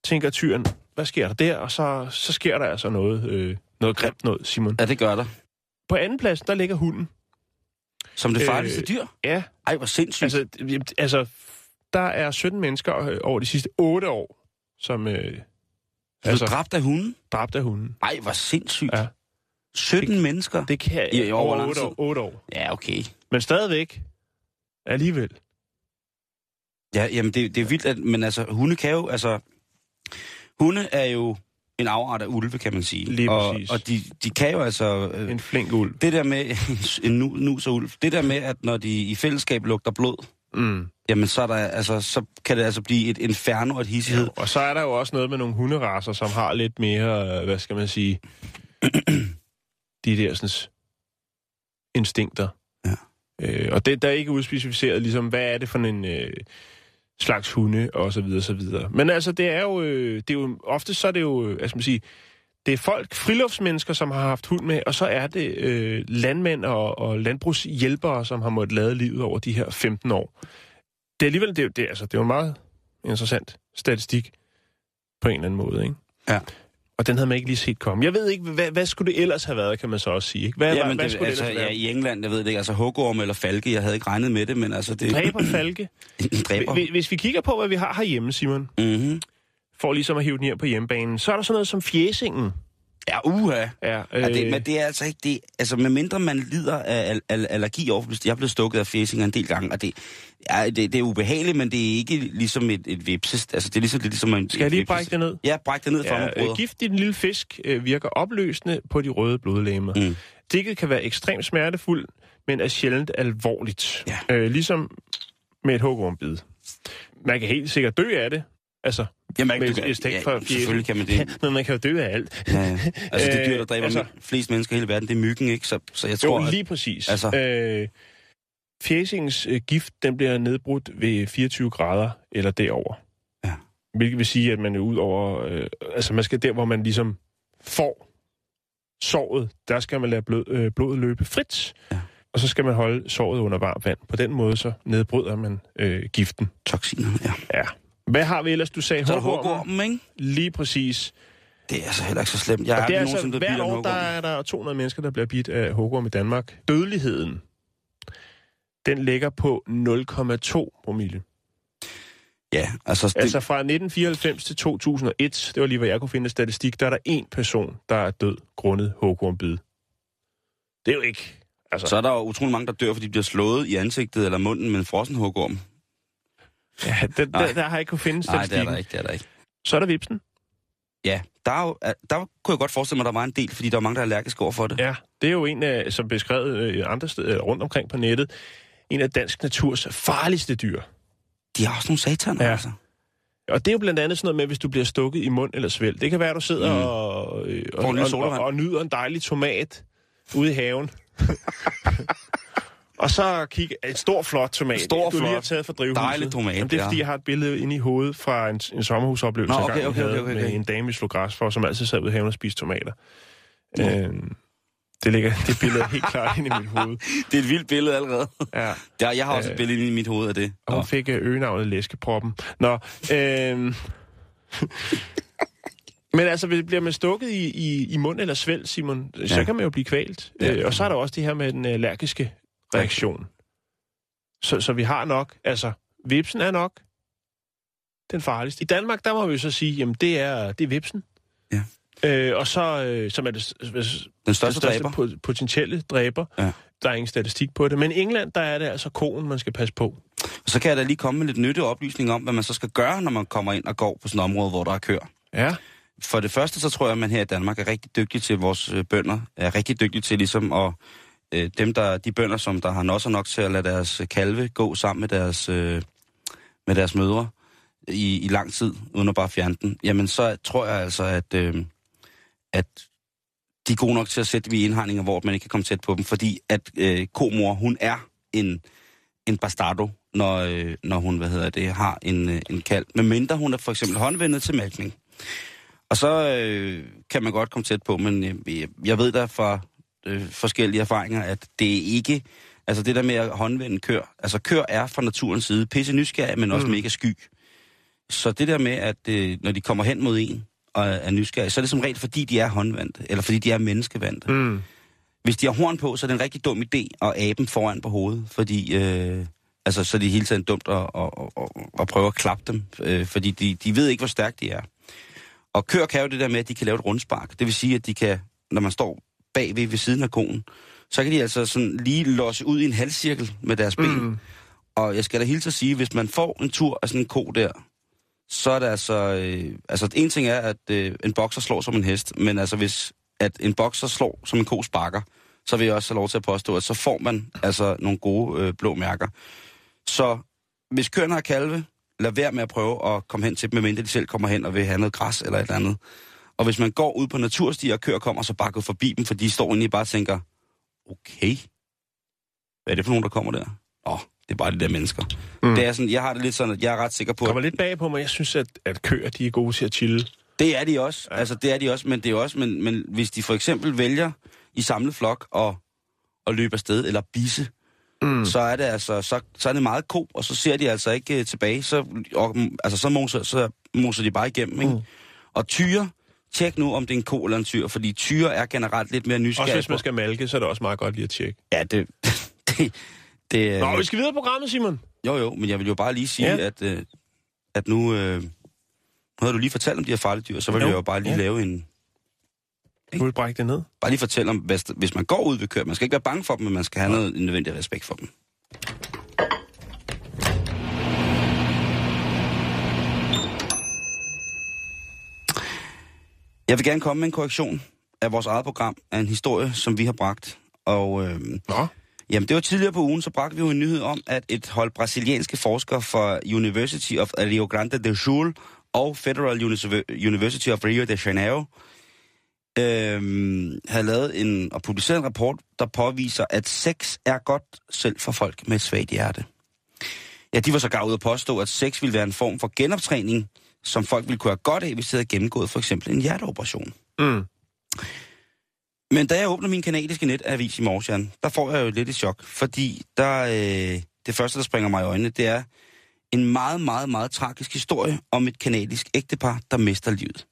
tænker tyren, hvad sker der der? Og så, så sker der altså noget, øh, noget grimt noget, Simon. ja, det gør der. På anden plads, der ligger hunden. Som det Øh, farligste dyr. Ja, Ej, hvor sindssygt. altså, altså der er 17 mennesker øh, over de sidste 8 år, som, øh, Altså- dræbt af hunden? Dræbt af hunden. Ej, hvor sindssygt. Ja. 17 mennesker? Det kan I- i over over lang 8 tid? år, 8 år. Ja, okay. Men stadigvæk. Alligevel. Ja, jamen det, det er vildt, at, men altså, hunde kan jo, altså, hunde er jo en afart af ulve, kan man sige. Lige og, præcis. Og de, de kan jo altså, øh, En flink ulv. det der med, *laughs* en nu, nus og ulv, det der med, at når de i fællesskab lugter blod, Mm. jamen så, er der, altså, så kan det altså blive et inferno og et hissighed. Og så er der jo også noget med nogle hunderaser, som har lidt mere, øh, hvad skal man sige, de der sådan, instinkter. Ja. Øh, og det der er ikke udspecificeret, ligesom, hvad er det for en øh, slags hunde, og så videre, så videre. Men altså, det er jo, øh, det er jo ofte så er det jo, øh, skal man sige, det er folk, friluftsmennesker, som har haft hund med, og så er det øh, landmænd og, og landbrugshjælpere, som har måttet lade livet over de her 15 år. Det er alligevel, det, er det, altså, det er jo en meget interessant statistik på en eller anden måde, ikke? Ja. Og den havde man ikke lige set komme. Jeg ved ikke, hvad, hvad skulle det ellers have været, kan man så også sige. Ikke? Hvad, Ja, hvad, men hvad det, altså, det ellers ja, i England, jeg ved det ikke, altså hugorm eller falke, jeg havde ikke regnet med det, men altså det... Dræber falke. *clears throat* Dræber. Hvis- Hvis vi kigger på, hvad vi har herhjemme, Simon, Mm-hmm. for ligesom at hive den her på hjemmebanen, så er der sådan noget som fjesingen. Ja, uha. Ja, øh, Ja, det, men det er altså ikke det. Altså, medmindre man lider af al- al- allergi over, jeg er blevet stukket af fæsinger en del gange, og det, ja, det, det er ubehageligt, men det er ikke ligesom et, et vipses. Altså, det er ligesom, det er ligesom en, Skal jeg lige brække det ned? Ja, bræk det ned for Ja, mig, øh, brødre. gift i den lille fisk øh, virker opløsende på de røde blodlegemer. Mm. Stikket kan være ekstremt smertefuldt, men er sjældent alvorligt. Ja. Øh, ligesom med et hugormbid. Man kan helt sikkert dø af det. Altså, Jamen, med du kan- et stik ja, fra selvfølgelig kan man det. *laughs* men man kan jo dø af alt. Ja. Altså, det dyr, der Øh, dræber altså- altså, flest mennesker i hele verden, det er myggen, ikke? Så, så jeg Jo, tror, at, lige præcis. altså- Øh, fjesingens øh, gift, den bliver nedbrudt ved 24 grader eller derover. Ja. Hvilket vil sige, at man er ud over... Øh, altså, man skal der, hvor man ligesom får såret, der skal man lade blod, øh, blodet løbe frit. Ja. Og så skal man holde såret under varmt vand. På den måde, så nedbryder man øh, giften. toxiner, ja. Ja. Hvad har vi ellers, du sagde? Hugormen? ikke? Lige præcis. Det er altså heller ikke så slemt. Jeg Og har det er altså, hvert år, der er der 200 mennesker, der bliver bidt af hugorm i Danmark. Dødeligheden, den ligger på 0,2 promille. Ja, altså, det, Altså fra 1994 til 2001, det var lige, hvad jeg kunne finde statistik, der er der en person, der er død grundet hugormbid. Det er jo ikke... Altså, så er der jo utrolig mange, der dør, fordi de bliver slået i ansigtet eller munden med en frossen hugorm. Ja, der, Nej. der, der, har jeg ikke kunne finde Nej, det er der ikke, det er der ikke. Så er der vipsen. Ja, der, er jo, der kunne jeg godt forestille mig, at der var en del, fordi der er mange, der er allergiske over for det. Ja, det er jo en af, som beskrevet øh, andre steder rundt omkring på nettet, en af dansk naturs farligste dyr. De har også nogle sataner, Ja. altså. Og det er jo blandt andet sådan noget med, hvis du bliver stukket i mund eller svælg. Det kan være, at du sidder Mm. og, øh, og, og, og, sodavand. og nyder en dejlig tomat ude i haven. *laughs* og så kig en stor, flot tomat. Stor, du lige har flot, taget fra drivhuset. dejlig tomat, Jamen, det er, ja. fordi jeg har et billede inde i hovedet fra en, en sommerhusoplevelse, Nå, okay, okay, havde okay, okay, med okay. en dame, vi slog græs for, som altid sad i haven og spiste tomater. Øhm, det ligger *laughs* det billede helt klart inde i mit hoved. *laughs* Det er et vildt billede allerede. Ja. *laughs* Ja, jeg har også Øh, et billede inde i mit hoved af det. Og hun fik øh, øgenavnet Læskeproppen. Nå, øhm... Men altså, hvis- bliver man stukket i, i, i mund eller svælg, Simon, så Ja. kan man jo blive kvalt. Ja. Øh, og så er der også det her med den allergiske reaktion. Så, så vi har nok, altså, vipsen er nok den farligste. I Danmark, der må vi så sige, jamen det er, det er vipsen. Ja. Øh, og så, øh, som er det, hvis, Den største dræber. po- potentielle dræber. Ja. Der er ingen statistik på det. Men i England, der er det altså konen, man skal passe på. Og så kan jeg da lige komme med lidt nyttig oplysning om, hvad man så skal gøre, når man kommer ind og går på sådan et område, hvor der er køer. Ja. For det første, så tror jeg, at man her i Danmark er rigtig dygtig til, vores øh, bønder, er rigtig dygtig til ligesom at, øh, dem der, de bønder, som der har nosser nok til at lade deres kalve gå sammen med deres, øh, med deres mødre i, i lang tid, uden at bare fjerne den, jamen så tror jeg altså, at, øh, at de er gode nok til at sætte vi indhegninger, hvor man ikke kan komme tæt på dem, fordi at øh, komor, hun er en, en bastardo, når, øh, når hun, hvad hedder det, har en, øh, en kalv. Men mindre hun er for eksempel håndvendet til mælkning. Og så øh, kan man godt komme tæt på, men øh, jeg- jeg ved da fra øh, forskellige erfaringer, at det ikke... Altså det der med at håndvende kør. Altså kør er fra naturens side pisse nysgerrig, men også Mm. mega sky. Så det der med, at øh, når de kommer hen mod en og er, er nysgerrige, så er det som regel, fordi de er håndvandte, eller fordi de er menneskevandte. Mm. Hvis de har horn på, så er det en rigtig dum idé at abe foran på hovedet, fordi øh, altså, så er det hele tiden dumt at, at, at, at, prøve at klappe dem, øh, fordi de, de ved ikke, hvor stærke de er. Og køer kan jo det der med, at de kan lave et rundspark. Det vil sige, at de kan, når man står bagved ved siden af konen, så kan de altså sådan lige losse ud i en halvcirkel med deres ben. Mm. Og jeg skal da hilse at sige, hvis man får en tur af sådan en ko der, så er det altså... Øh, altså, en ting er, at øh, en bokser slår som en hest, men altså, hvis at en bokser slår som en ko sparker, så vil jeg også have lov til at påstå, at så får man altså nogle gode øh, blå mærker. Så hvis køerne har kalve, lad være med at prøve at komme hen til dem, medmindre de selv kommer hen og vil have noget græs eller et eller andet. Og hvis man går ud på naturstier, og kører kommer, så bare gå forbi dem, for de står egentlig bare og tænker, okay, hvad er det for nogen, der kommer der? Åh, oh, det er bare de der mennesker. Mm. Det er sådan, jeg har det lidt sådan, at jeg er ret sikker på... kommer lidt bag på mig. Jeg synes, at, at køer, de er gode til at chille. Det er de også. Ja. Altså, det er de også, men det er også, men, men hvis de for eksempel vælger i samlet flok og, og løbe afsted, eller bisse, mm. så er det altså, så, så er det meget ko, og så ser de altså ikke uh, tilbage, så, og, altså, så, moser, så moser de bare igennem, ikke? Mm. Og tyre, tjek nu, om det er en ko eller en tyr, fordi tyre er generelt lidt mere nysgerrige. Også hvis man skal malke, så er det også meget godt lige at tjekke. Ja, det... *laughs* det, det Nå, vi skal videre på programmet, Simon. Jo, jo, men jeg vil jo bare lige sige, ja. at, uh, at nu... Uh, nu havde du lige fortalt om de her farlige dyr, så vil jo. jeg jo bare lige ja. lave en... Du vil brække det ned? Bare lige fortælle om, hvis, hvis man går ud ved køer, man skal ikke være bange for dem, men man skal have noget nødvendig respekt for dem. Jeg vil gerne komme med en korrektion af vores eget program, af en historie, som vi har bragt. Og øh, Nå. jamen, det var tidligere på ugen, så bragte vi jo en nyhed om, at et hold brasilianske forskere fra University of Rio Grande do Sul og Federal University of Rio de Janeiro øh, havde lavet en, og publiceret en rapport, der påviser, at sex er godt selv for folk med et svagt hjerte. Ja, de var så ude at påstå, at sex ville være en form for genoptræning, som folk ville kunne have godt af, hvis de havde gennemgået for eksempel en hjerteoperation. Mm. Men da jeg åbner min kanadiske netavis i morges, Jan, der får jeg jo lidt et chok, fordi der, øh, det første, der springer mig i øjnene, det er en meget, meget, meget tragisk historie om et kanadisk ægtepar, der mister livet.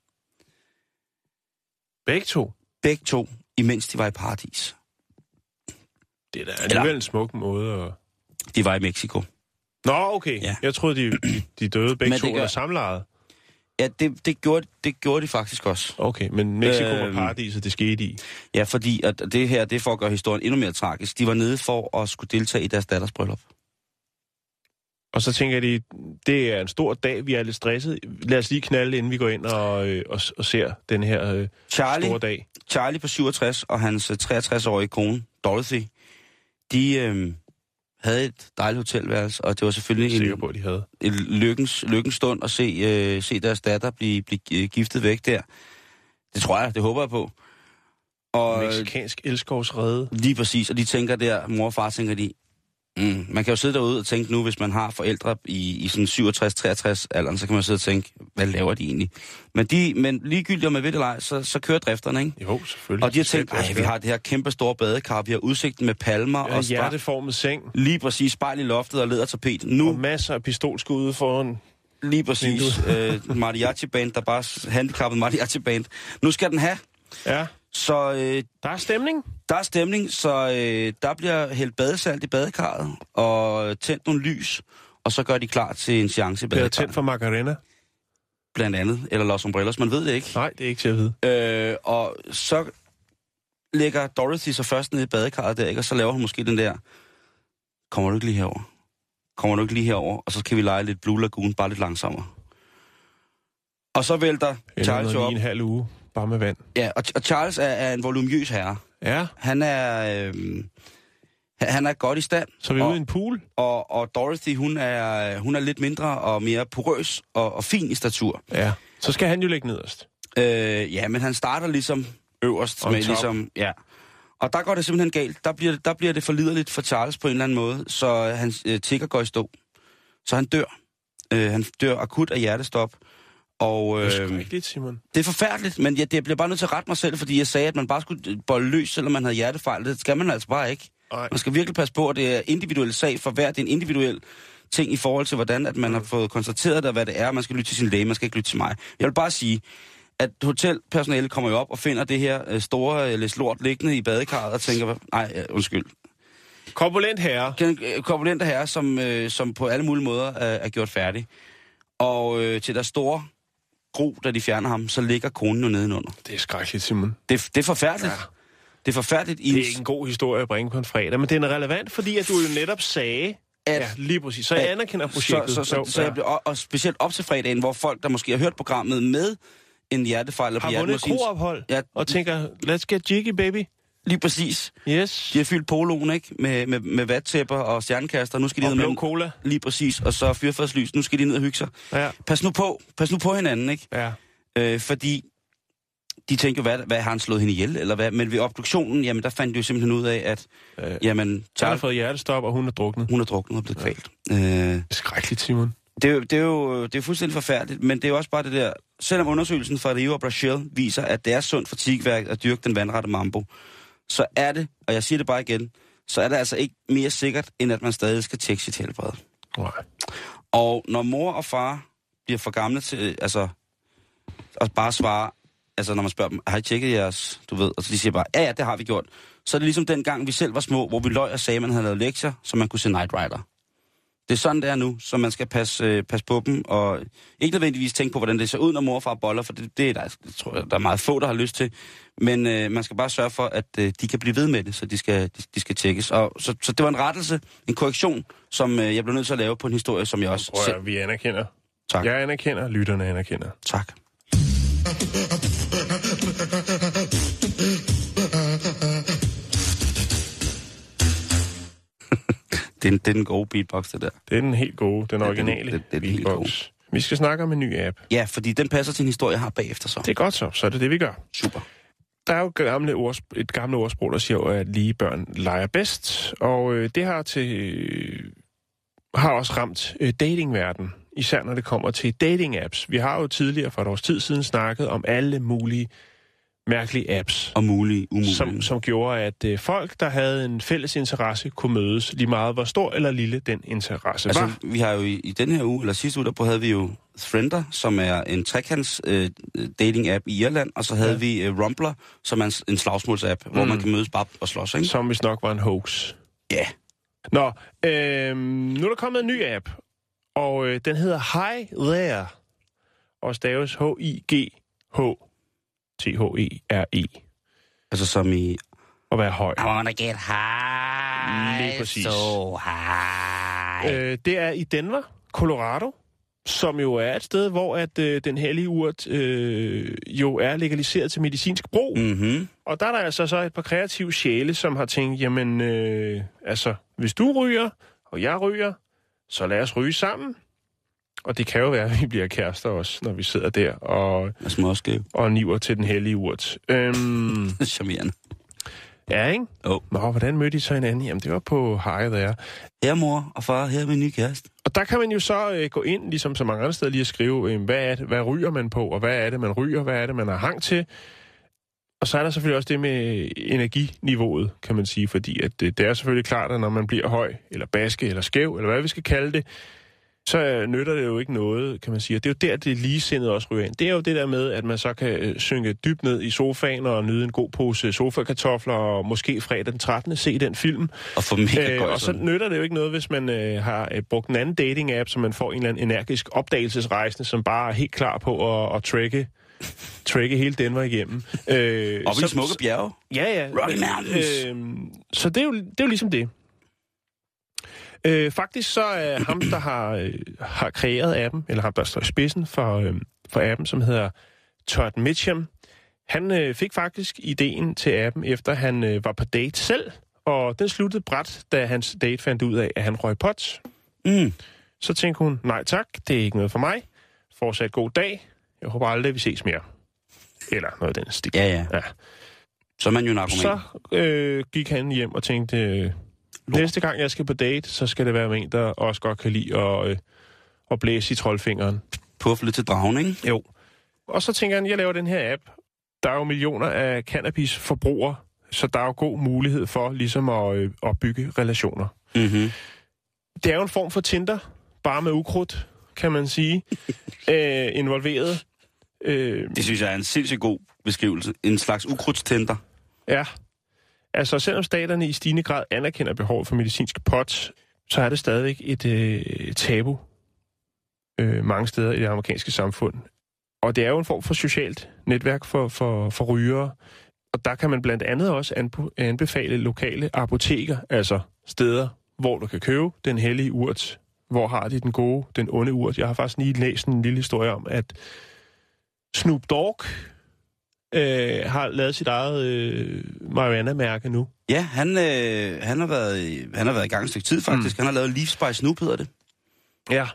Begge to? Begge to, imens de var i paradis. Det er da alligevel en smuk måde at... De var i Mexico. Nå, okay. Ja. Jeg troede, de, de, de døde begge Men to gør- under samlejet. Ja, det, det, gjorde, det gjorde de faktisk også. Okay, men Mexico var Øhm. paradiset, det skete i. Ja, fordi at det her, det for at gøre historien endnu mere tragisk. De var nede for at skulle deltage i deres datters bryllup. Og så tænker de, det er en stor dag, vi er lidt stresset. Lad os lige knalde, inden vi går ind og, øh, og, og ser den her øh, Charlie, store dag. Charlie på 67 og hans øh, 63-årige kone, Dorothy, de øh, havde et dejligt hotelværelse, og det var selvfølgelig sikker en, på, at de havde. en lykkens, lykkens stund at se, øh, se deres datter blive, blive øh, giftet væk der. Det tror jeg, det håber jeg på. Og Mexikansk elskovsrede. lige præcis, og de tænker der, mor og far tænker de, mm, man kan jo sidde derude og tænke nu, hvis man har forældre i, i sådan 67-63 alderen, så kan man sidde og tænke, hvad laver de egentlig? Men, de, men ligegyldigt om man ved det eller ej, så, så kører drifterne, ikke? Jo, selvfølgelig. Og de har tænkt, passe ej, vi har det her kæmpe store badekar, vi har udsigten med palmer Ja, og hjerteformet seng. lige præcis spejl i loftet og lædertapet. Nu Og masser af pistolskud foran. Lige præcis. øh, mariachi-band, der bare handicappet mariachi-band. Nu skal den have. Ja, Så øh, der er stemning. der er stemning, så øh, der bliver hældt badesalt i badekarret og tændt nogle lys, og så gør de klar til en seance i Det er badekarret. tændt for Macarena. Blandt andet. Eller Los Umbrellas, man ved det ikke. Nej, det er ikke til at vide. Øh, og så lægger Dorothy sig først ned i badekarret der, ikke? og så laver hun måske den der, kommer du ikke lige herover? Kommer du ikke lige herover? Og så kan vi lege lidt Blue Lagoon, bare lidt langsommere. Og så vælter Charles jo op. en halv uge. Bare med vand. Ja, og, og Charles er, er en voluminøs herre. Ja, Han er, øh, han er godt i stand. så er vi og, ude i en pool. og, og Dorothy, hun er, hun er lidt mindre og mere porøs og, og fin i statur. Ja. Så skal han jo ligge nederst. Øh, ja, men han starter ligesom øverst On med top. ligesom, ja. Og der går det simpelthen galt. Der bliver, der bliver det for liderligt for Charles på en eller anden måde, så hans øh, tigger går i stå. Så han dør. Øh, han dør akut af hjertestop. Og Det er øh, skrækkeligt, Simon. det er forfærdeligt, men jeg, det bliver bare nødt til at rette mig selv, fordi jeg sagde, at man bare skulle øh, bolde løs, selvom man havde hjertefejl. Det skal man altså bare ikke. Nej. Man skal virkelig passe på, at det er individuel sag for hver. Det er en individuel ting i forhold til, hvordan at man har fået konstateret det, og hvad det er. Man skal lytte til sin læge, man skal ikke lytte til mig. Jeg vil bare sige, at hotelpersonalet kommer jo op og finder det her øh, store øh, læs lort liggende i badekarret og tænker, nej, øh, undskyld. Korpulent herre. Den øh, korpulente herre, som, øh, som på alle mulige måder er, er gjort færdig. Og øh, til deres store gro, da de fjerner ham, så ligger konen jo nedenunder. Det er skrækkeligt, Simon. Det, det er forfærdeligt. Ja. Det er forfærdeligt. I Det er ikke en god historie at bringe på en fredag, men den er relevant, fordi at du jo netop sagde... At- ja, lige præcis. Så jeg at- anerkender projektet. Så, så, så, Jo, så ja. jeg bliver, og, og specielt op til fredagen, hvor folk, der måske har hørt programmet med en hjertefejl har vundet et kroophold Ja, og tænker, let's get jiggy, baby. Lige præcis. Yes. De har fyldt poloen, ikke? Med, med, med vattæpper og stjernekaster. Nu skal de Og ned med blå en- cola. Lige præcis. Og så fyrfadslys. Nu skal de ned og hygge sig. Ja, Pas nu på. Pas nu på hinanden, ikke? ja. Øh, fordi de tænkte jo, hvad, hvad har han slået hende ihjel, eller hvad? Men ved obduktionen, jamen der fandt de jo simpelthen ud af, at Øh, jamen, Så har Charles, fået hjertestop, og hun er druknet. hun er druknet og blevet kvalt. Øh, Det er skrækkeligt, Simon. det, er det, er jo, det er fuldstændig forfærdeligt, men det er jo også bare det der, selvom undersøgelsen fra Rio og Brasil viser, at det er sundt for tigværk at dyrke den vandrette mambo, så er det, og jeg siger det bare igen, så er det altså ikke mere sikkert, end at man stadig skal tjekke sit helbred. Nej. Og når mor og far bliver for gamle til, altså, at bare svare, altså når man spørger dem, har I tjekket jeres, du ved, og så de siger bare, ja, ja, det har vi gjort. Så er det ligesom den gang, vi selv var små, hvor vi løj og sagde, at man havde lavet lektier, så man kunne se Night Rider. Det er sådan, det er nu, så man skal passe, øh, passe på dem, og ikke nødvendigvis tænke på, hvordan det ser ud, når mor og far boller, for det, det er der, tror jeg, der er meget få, der har lyst til. Men øh, man skal bare sørge for, at øh, de kan blive ved med det, så de skal, de, de skal tjekkes. Og, så, så det var en rettelse, en korrektion, som øh, jeg blev nødt til at lave på en historie, som jeg også Prøv selv... vi anerkender. Tak. Jeg anerkender, lytterne anerkender. Tak. *laughs* det, er, det er den gode beatbox, det der. Det er den helt gode, den originale det- det er den helt beatbox. Vi skal snakke om en ny app. Ja, fordi den passer til en historie, jeg har bagefter så. Det er godt så, så er det det, vi gør. Super. Der er jo gamle ords, et gamle ordsprog, der siger, at lige børn leger bedst. Og øh, det har, til, øh, har også ramt øh, datingverdenen, især når det kommer til dating-apps. Vi har jo tidligere for et års tid siden snakket om alle mulige mærkelige apps, Og mulige, umulige. som, som gjorde, at øh, folk, der havde en fælles interesse, kunne mødes lige meget, hvor stor eller lille den interesse Altså, var. vi har jo i, i den her uge, eller sidste uge, der havde vi jo Friender, som er en trekants øh, dating-app i Irland, og så havde ja. vi øh, Rumbler, som er en, en slagsmåls-app, mm. hvor man kan mødes bare og slås, ikke? Som hvis nok var en hoax. Ja. Nå, øh, nu er der kommet en ny app, og øh, den hedder Hi There, og staves H-I-G-H-T-H-E-R-E, Altså som i... og være høj. I wanna get high, Lige præcis. so high. Øh, det er i Denver, Colorado, som jo er et sted, hvor at øh, den hellige urt øh, jo er legaliseret til medicinsk brug. Mm. Mm-hmm. Og der er der altså så et par kreative sjæle, som har tænkt, jamen, øh, altså, hvis du ryger, og jeg ryger, så lad os ryge sammen. Og det kan jo være, *laughs* at vi bliver kærester også, når vi sidder der og, er småskæv. og niver til den hellige urt. Øhm, *laughs* Charmerende. ja, ikke? Jo. Nå, hvordan mødte I så hinanden? Jamen, det var på Haje der. Her mor og far, her er min nye kæreste. Og der kan man jo så øh, gå ind, ligesom så mange andre steder, lige at skrive, øh, hvad, er det, hvad ryger man på, og hvad er det, man ryger, hvad er det, man har hang til. Og så er der selvfølgelig også det med energiniveauet, kan man sige, fordi at det, det er selvfølgelig klart, at når man bliver høj, eller baske, eller skæv, eller hvad vi skal kalde det, så nytter det jo ikke noget, kan man sige. Og det er jo der, det ligesindet også ryger ind. Det er jo det der med, at man så kan øh, synke dybt ned i sofaen og nyde en god pose sofakartofler, og måske fredag den 13. se den film. Og for mega Øh, godt og så nytter det jo ikke noget, hvis man øh, har øh, brugt en anden dating-app, så man får en eller anden energisk opdagelsesrejsende, som bare er helt klar på at, at tracke, tracke hele Denver igennem. Øh, *laughs* Op i smukke bjerge. Ja, ja. Rocky Mountains. Øh, så det er, jo, det er jo ligesom det. Øh, faktisk så er ham, der har, øh, har kreeret appen, eller ham, der står i spidsen for, øh, for appen, som hedder Todd Mitchum, han øh, fik faktisk ideen til appen, efter han øh, var på date selv, og den sluttede bræt, da hans date fandt ud af, at han røg pot. Mm. Så tænkte hun, nej tak, det er ikke noget for mig. Fortsat god dag. Jeg håber aldrig, at vi ses mere. Eller noget af den stil. Ja, ja. ja. Så er man jo en argument. Så øh, gik han hjem og tænkte, øh, næste gang jeg skal på date, så skal det være med en, der også godt kan lide at, øh, at blæse i troldfingeren. Puffe lidt til dragen, ikke? Jo. Og så tænker han, jeg laver den her app. Der er jo millioner af cannabisforbrugere, så der er jo god mulighed for ligesom at, øh, at bygge relationer. Mm-hmm. Det er jo en form for Tinder, bare med ukrudt, kan man sige, *laughs* øh, involveret. Øh, Det synes jeg er en sindssygt god beskrivelse. En slags ukrudtstænder. Ja. Altså, selvom staterne i stigende grad anerkender behovet for medicinsk pot, så er det stadigvæk et øh, tabu øh, mange steder i det amerikanske samfund og det er jo en form for socialt netværk for, for, for rygere. Og der kan man blandt andet også anbefale lokale apoteker, altså steder, hvor du kan købe den hellige urt. Hvor har de den gode, den onde urt? Jeg har faktisk lige læst en lille historie om, at Snoop Dogg øh, har lavet sit eget øh, marijuana-mærke nu. Ja, han, øh, han, har været, han har været i gang et stykke tid faktisk. Mm. Han har lavet Leaf Spice Snoop, hedder det. Ja,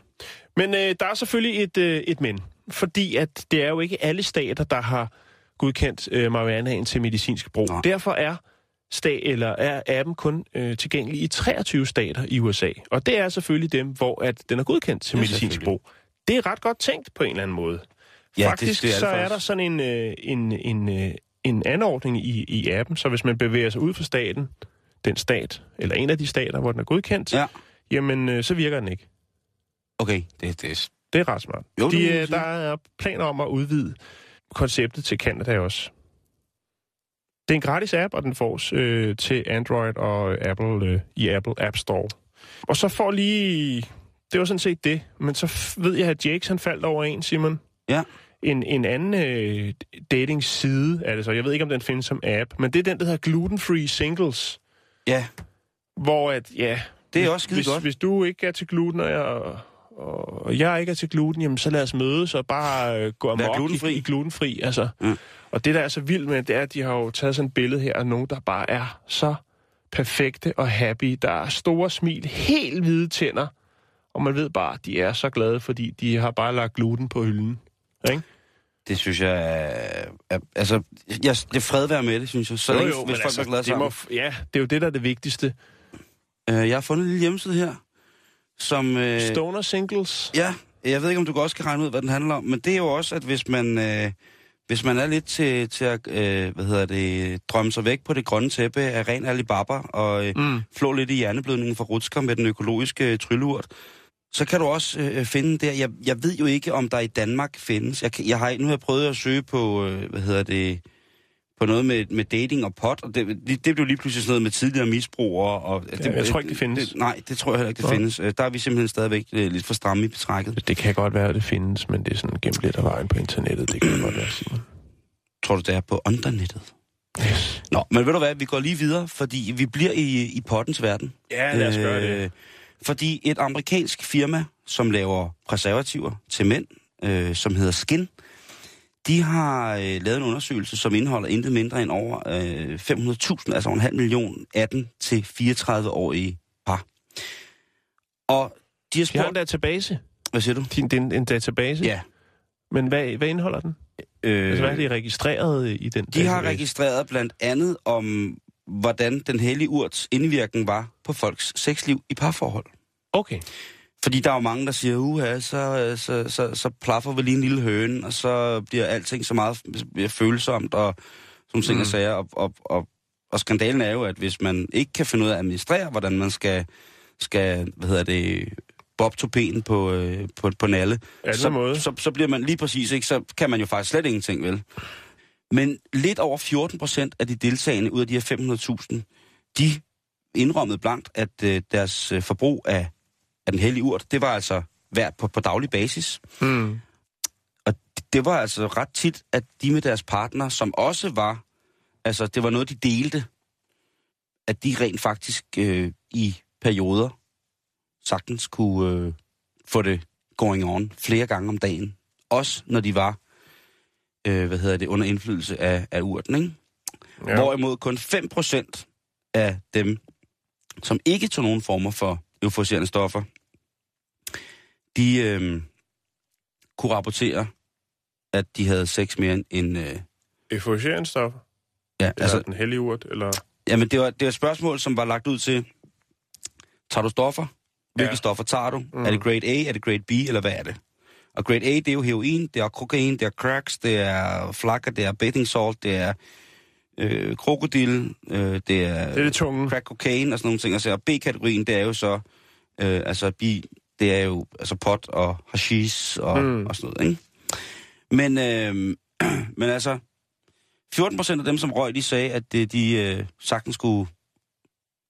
men øh, der er selvfølgelig et, øh, et men. Fordi at det er jo ikke alle stater, der har godkendt øh, marijuanaen til medicinsk brug. Nå. Derfor er stat, eller er appen kun øh, tilgængelig i 23 stater i USA. Og det er selvfølgelig dem, hvor at den er godkendt til Ja, medicinsk brug. Det er ret godt tænkt på en eller anden måde. Ja, Faktisk det er det så er der sådan en, øh, en, en, øh, en anordning i, i appen, så hvis man bevæger sig ud fra staten, den stat, eller en af de stater, hvor den er godkendt, Ja. jamen øh, så virker den ikke. Okay, det, det, Det er ret smart. Jo, De, der er planer om at udvide konceptet til Canada også. Det er en gratis app, og den fås øh, til Android og Apple øh, i Apple App Store. Og så får lige... Det var sådan set det. Men så ved jeg, at Jakes han faldt over en, Simon. Ja. En, en anden øh, dating-side er det så. Jeg ved ikke, om den findes som app. Men det er den, der hedder Gluten Free Singles. ja, Hvor at, ja... det er også skide hvis, godt. Hvis du ikke er til gluten, og jeg, og jeg ikke er til gluten, jamen så lad os mødes og bare øh, gå amok glutenfri. i, i glutenfri. Altså. Ja. Og det, der er så vildt med, det er, at de har jo taget sådan et billede her af nogen, der bare er så perfekte og happy. Der er store smil, helt hvide tænder, og man ved bare, at de er så glade, fordi de har bare lagt gluten på hylden. Ikke? Det synes jeg er... er altså, jeg, det fred være med det, synes jeg. Så længe, hvis folk er glade sammen. må, ja, det er jo det, der er det vigtigste. Øh, jeg har fundet en lille hjemmeside her, som... Øh, Stoner Singles. Ja, jeg ved ikke, om du også kan regne ud, hvad den handler om, men det er jo også, at hvis man, øh, hvis man er lidt til, til at øh, hvad hedder det, drømme sig væk på det grønne tæppe af ren Alibaba og øh, Mm. flå lidt i hjerneblødningen fra Rutsker med den økologiske øh, tryllurt, så kan du også øh, finde der. Jeg, jeg ved jo ikke, om der i Danmark findes. Jeg, jeg har, nu har jeg prøvet at søge på, øh, hvad hedder det, på noget med, med dating og pot, og det, det, blev lige pludselig sådan noget med tidligere misbrugere. Og, det, jeg tror ikke, det findes. Det, nej, det tror jeg heller ikke, det Nå. findes. Øh, Der er vi simpelthen stadigvæk øh, lidt for stramme i betrækket. Det kan godt være, at det findes, men det er sådan gemt lidt af vejen på internettet. Det kan godt være, Simon. Tror du, det er på undernettet? Yes. Nå, men ved du hvad, vi går lige videre, fordi vi bliver i, i pottens verden. Ja, lad os gøre det. Fordi et amerikansk firma, som laver preservativer til mænd, øh, som hedder Skin, de har øh, lavet en undersøgelse, som indeholder intet mindre end over øh, 500.000, altså en halv million 18 til 34-årige par. Og de har De har en spurgt... database. Hvad siger du? Din, din, en database? Ja. Men hvad, hvad indeholder den? Øh, Altså, hvad er det registreret i den De har database? registreret blandt andet om, hvordan den hellige urts indvirkning var på folks sexliv i parforhold. Okay. Fordi der er jo mange, der siger, uha, så, så, så, så plaffer vi lige en lille høne, og så bliver alting så meget følsomt, og sådan ting Mm. og sager. Og, og, og, og skandalen er jo, at hvis man ikke kan finde ud af at administrere, hvordan man skal, skal hvad hedder det, bobtopen på, øh, på, på nalle, Ja, så, måde. så, så bliver man lige præcis ikke, så kan man jo faktisk slet ingenting, vel? Men lidt over 14 procent af de deltagende ud af de her 500.000, de indrømmede blankt, at øh, deres øh, forbrug af, af den hellige urt, det var altså værd på, på daglig basis. Mm. Og det, det var altså ret tit, at de med deres partner, som også var, altså det var noget, de delte, at de rent faktisk øh, i perioder sagtens kunne øh, få det going on flere gange om dagen. Også når de var, øh, hvad hedder det, under indflydelse af, af urten, ikke? Ja. Hvorimod kun 5% af dem, som ikke tog nogen former for euforiserende stoffer, de øh, kunne rapportere, at de havde sex mere end... øh, Euforiserende stoffer? ja, Altså altså, den hellige urt? Eller... jamen, det var, det var et spørgsmål, som var lagt ud til, tager du stoffer? Hvilke Ja. stoffer tager du? Mm. Mm. Er det grade A, er det grade B, eller hvad er det? Og grade A, det er jo heroin, det er kokain, det er cracks, det er flakker, det er bathing salt, det er øh, krokodil, øh, det er... Det er det tunge. crack cocaine og sådan nogle ting. Og så B-kategorien, det er jo så, øh, altså B, det er jo altså pot og hashish og, Mm. og sådan noget, ikke? Men, øh, *clears throat* men altså, 14 procent af dem, som røg, de sagde, at det, de øh, sagtens skulle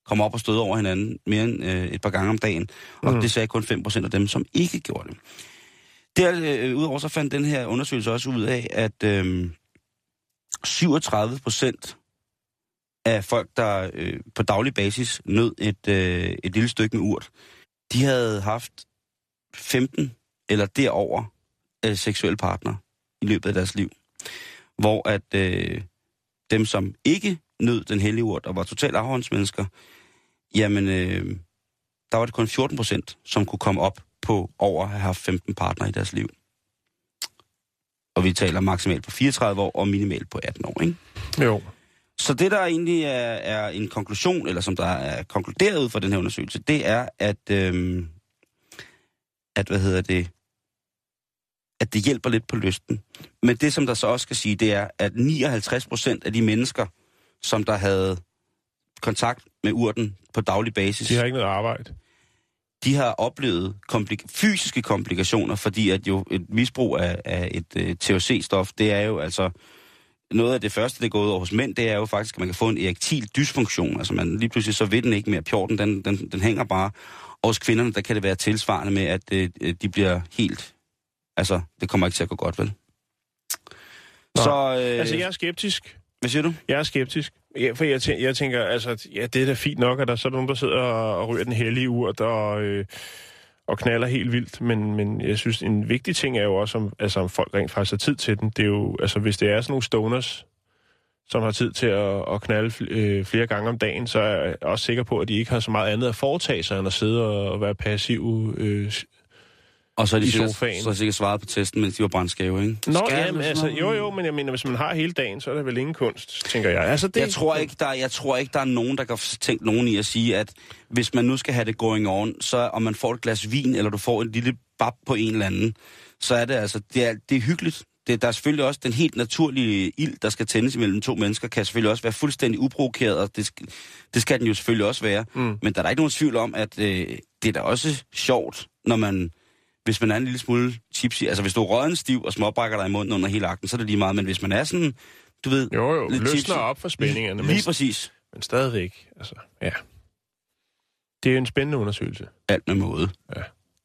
komme op og støde over hinanden mere end øh, et par gange om dagen. Og mm. det sagde kun 5 procent af dem, som ikke gjorde det. Derudover øh, så fandt den her undersøgelse også ud af, at øh, 37 procent af folk, der øh, på daglig basis nød et, øh, et lille stykke med urt, de havde haft 15 eller derover øh, seksuelle partner i løbet af deres liv. Hvor at øh, dem, som ikke nød den hellige urt og var totalt afhåndsmennesker, jamen, øh, der var det kun 14 procent, som kunne komme op på over at have haft 15 partner i deres liv. Og vi taler maksimalt på 34 år og minimalt på 18 år, ikke? Jo. Så det, der egentlig er, er en konklusion, eller som der er konkluderet ud fra den her undersøgelse, det er, at, øhm, at hvad hedder det, at det hjælper lidt på lysten. Men det, som der så også skal sige, det er, at 59 procent af de mennesker, som der havde kontakt med urten på daglig basis, De har ikke noget arbejde. De har oplevet komplik- fysiske komplikationer, fordi at jo et misbrug af, af et uh, THC-stof, det er jo altså noget af det første, det går ud over hos mænd, det er jo faktisk, at man kan få en erektil dysfunktion. Altså man lige pludselig så ved den ikke mere. Pjorten, den, den, den hænger bare. Og hos kvinderne, der kan det være tilsvarende med, at uh, de bliver helt... Altså, det kommer ikke til at gå godt, vel? Nå. Så, øh, Altså, jeg er skeptisk. hvad siger du? Jeg er skeptisk. Ja, for jeg, tæ- jeg tænker, altså, ja, det er da fint nok, at der så sådan nogen, der sidder og, og ryger den hellige urt og, øh, og knaller helt vildt. Men, men jeg synes, en vigtig ting er jo også, om, altså, om folk rent faktisk har tid til den. Det er jo, altså, hvis det er sådan nogle stoners, som har tid til at, at knalde øh, flere gange om dagen, så er jeg også sikker på, at de ikke har så meget andet at foretage sig, end at sidde og, være passive. Øh, og så er de I sikkert, sofaen. så er de sikkert svaret på testen, mens de var brandskave, ikke? Nå, Skal ja, du men, sådan altså, jo, jo, men jeg mener, hvis man har hele dagen, så er det vel ingen kunst, tænker jeg. Altså, det, Jeg tror, ikke, der, jeg tror ikke, der er nogen, der kan tænke nogen i at sige, at hvis man nu skal have det going on, så om man får et glas vin, eller du får en lille bab på en eller anden, så er det altså, det er, det er hyggeligt. Det, der er selvfølgelig også den helt naturlige ild, der skal tændes imellem to mennesker, kan selvfølgelig også være fuldstændig uprovokeret, og det, skal- det skal den jo selvfølgelig også være. Mm. Men der er da ikke nogen tvivl om, at øh, det er da også sjovt, når man, hvis man er en lille smule tipsy, altså hvis du er råden stiv og småbrækker dig i munden under hele akten, så er det lige meget, men hvis man er sådan, du ved... Jo, jo, lidt løsner tipsy- op for spændingerne, men, Lige præcis. men stadigvæk, altså, ja. Det er jo en spændende undersøgelse. Alt med måde. Ja.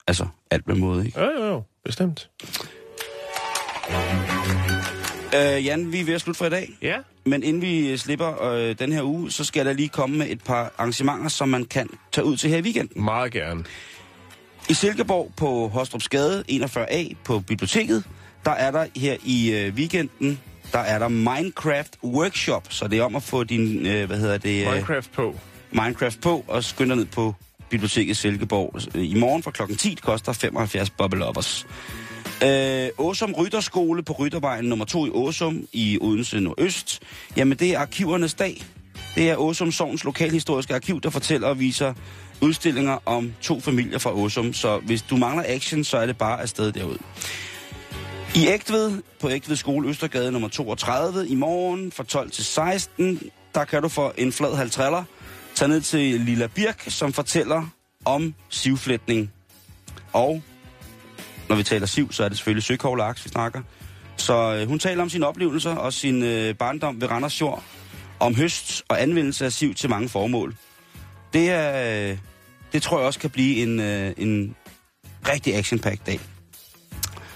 Altså, alt med måde, ikke? Jo, jo, jo, bestemt. Øh, Jan, vi er ved at slutte for i dag. Ja, Men inden vi slipper øh, den her uge, så skal jeg da lige komme med et par arrangementer, som man kan tage ud til her i weekenden. meget gerne. I Silkeborg på Hostrups Gade 41A på biblioteket, der er der her i øh, weekenden, der er der Minecraft Workshop, så det er om at få din, øh, hvad hedder det, øh, Minecraft på. Minecraft på og skynde dig ned på biblioteket Silkeborg øh, i morgen fra klokken 10. Det koster 75 bubble uppers. Øh, Åsum Rytterskole på Ryttervejen nummer 2 i Åsum i Odense Nordøst. Jamen det er arkivernes dag. Det er Åsum Sovns lokalhistoriske arkiv, der fortæller og viser udstillinger om to familier fra Åsum. Så hvis du mangler action, så er det bare afsted derud. I Ægtved, på Ægtved Skole Østergade nummer 32, i morgen fra 12 til 16, der kan du få en flad halvtræller tage ned til Lilla Birk, som fortæller om sivflætning. Og når vi taler siv, så er det selvfølgelig søkovlaks, vi snakker. Så øh, hun taler om sine oplevelser og sin øh, barndom ved Randers Jord, om høst og anvendelse af siv til mange formål. Det, er, øh, det tror jeg også kan blive en, øh, en rigtig action dag.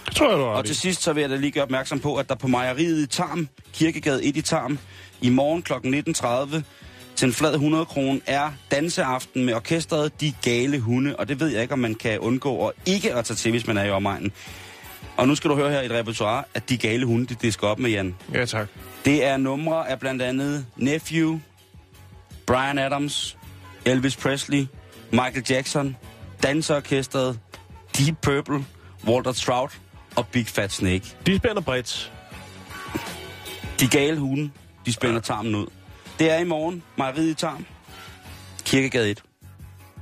Det tror jeg, du har Og til sidst så vil jeg da lige gøre opmærksom på, at der på mejeriet i Tarm, Kirkegade 1 i Tarm, i morgen kl. 19.30 til en flad 100 kroner er danseaften med orkestret De Gale Hunde. Og det ved jeg ikke, om man kan undgå at ikke at tage til, hvis man er i omegnen. Og nu skal du høre her i et repertoire, at De Gale Hunde, de disker op med Jan. Ja, tak. Det er numre af blandt andet Nephew, Brian Adams, Elvis Presley, Michael Jackson, Danseorkestret, Deep Purple, Walter Trout og Big Fat Snake. De spænder bredt. De gale hunde, de spænder tarmen ud. Det er i morgen, Mejeriet i Tarm, Kirkegade 1.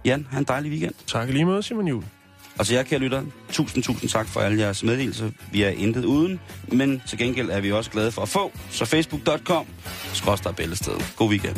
Jan, have en dejlig weekend. Tak lige måde, Simon Jul. Og til jer, kære lytter, tusind, tusind tak for alle jeres meddelelser. Vi er intet uden, men til gengæld er vi også glade for at få. Så facebook.com, skråstrej bæltested. God weekend.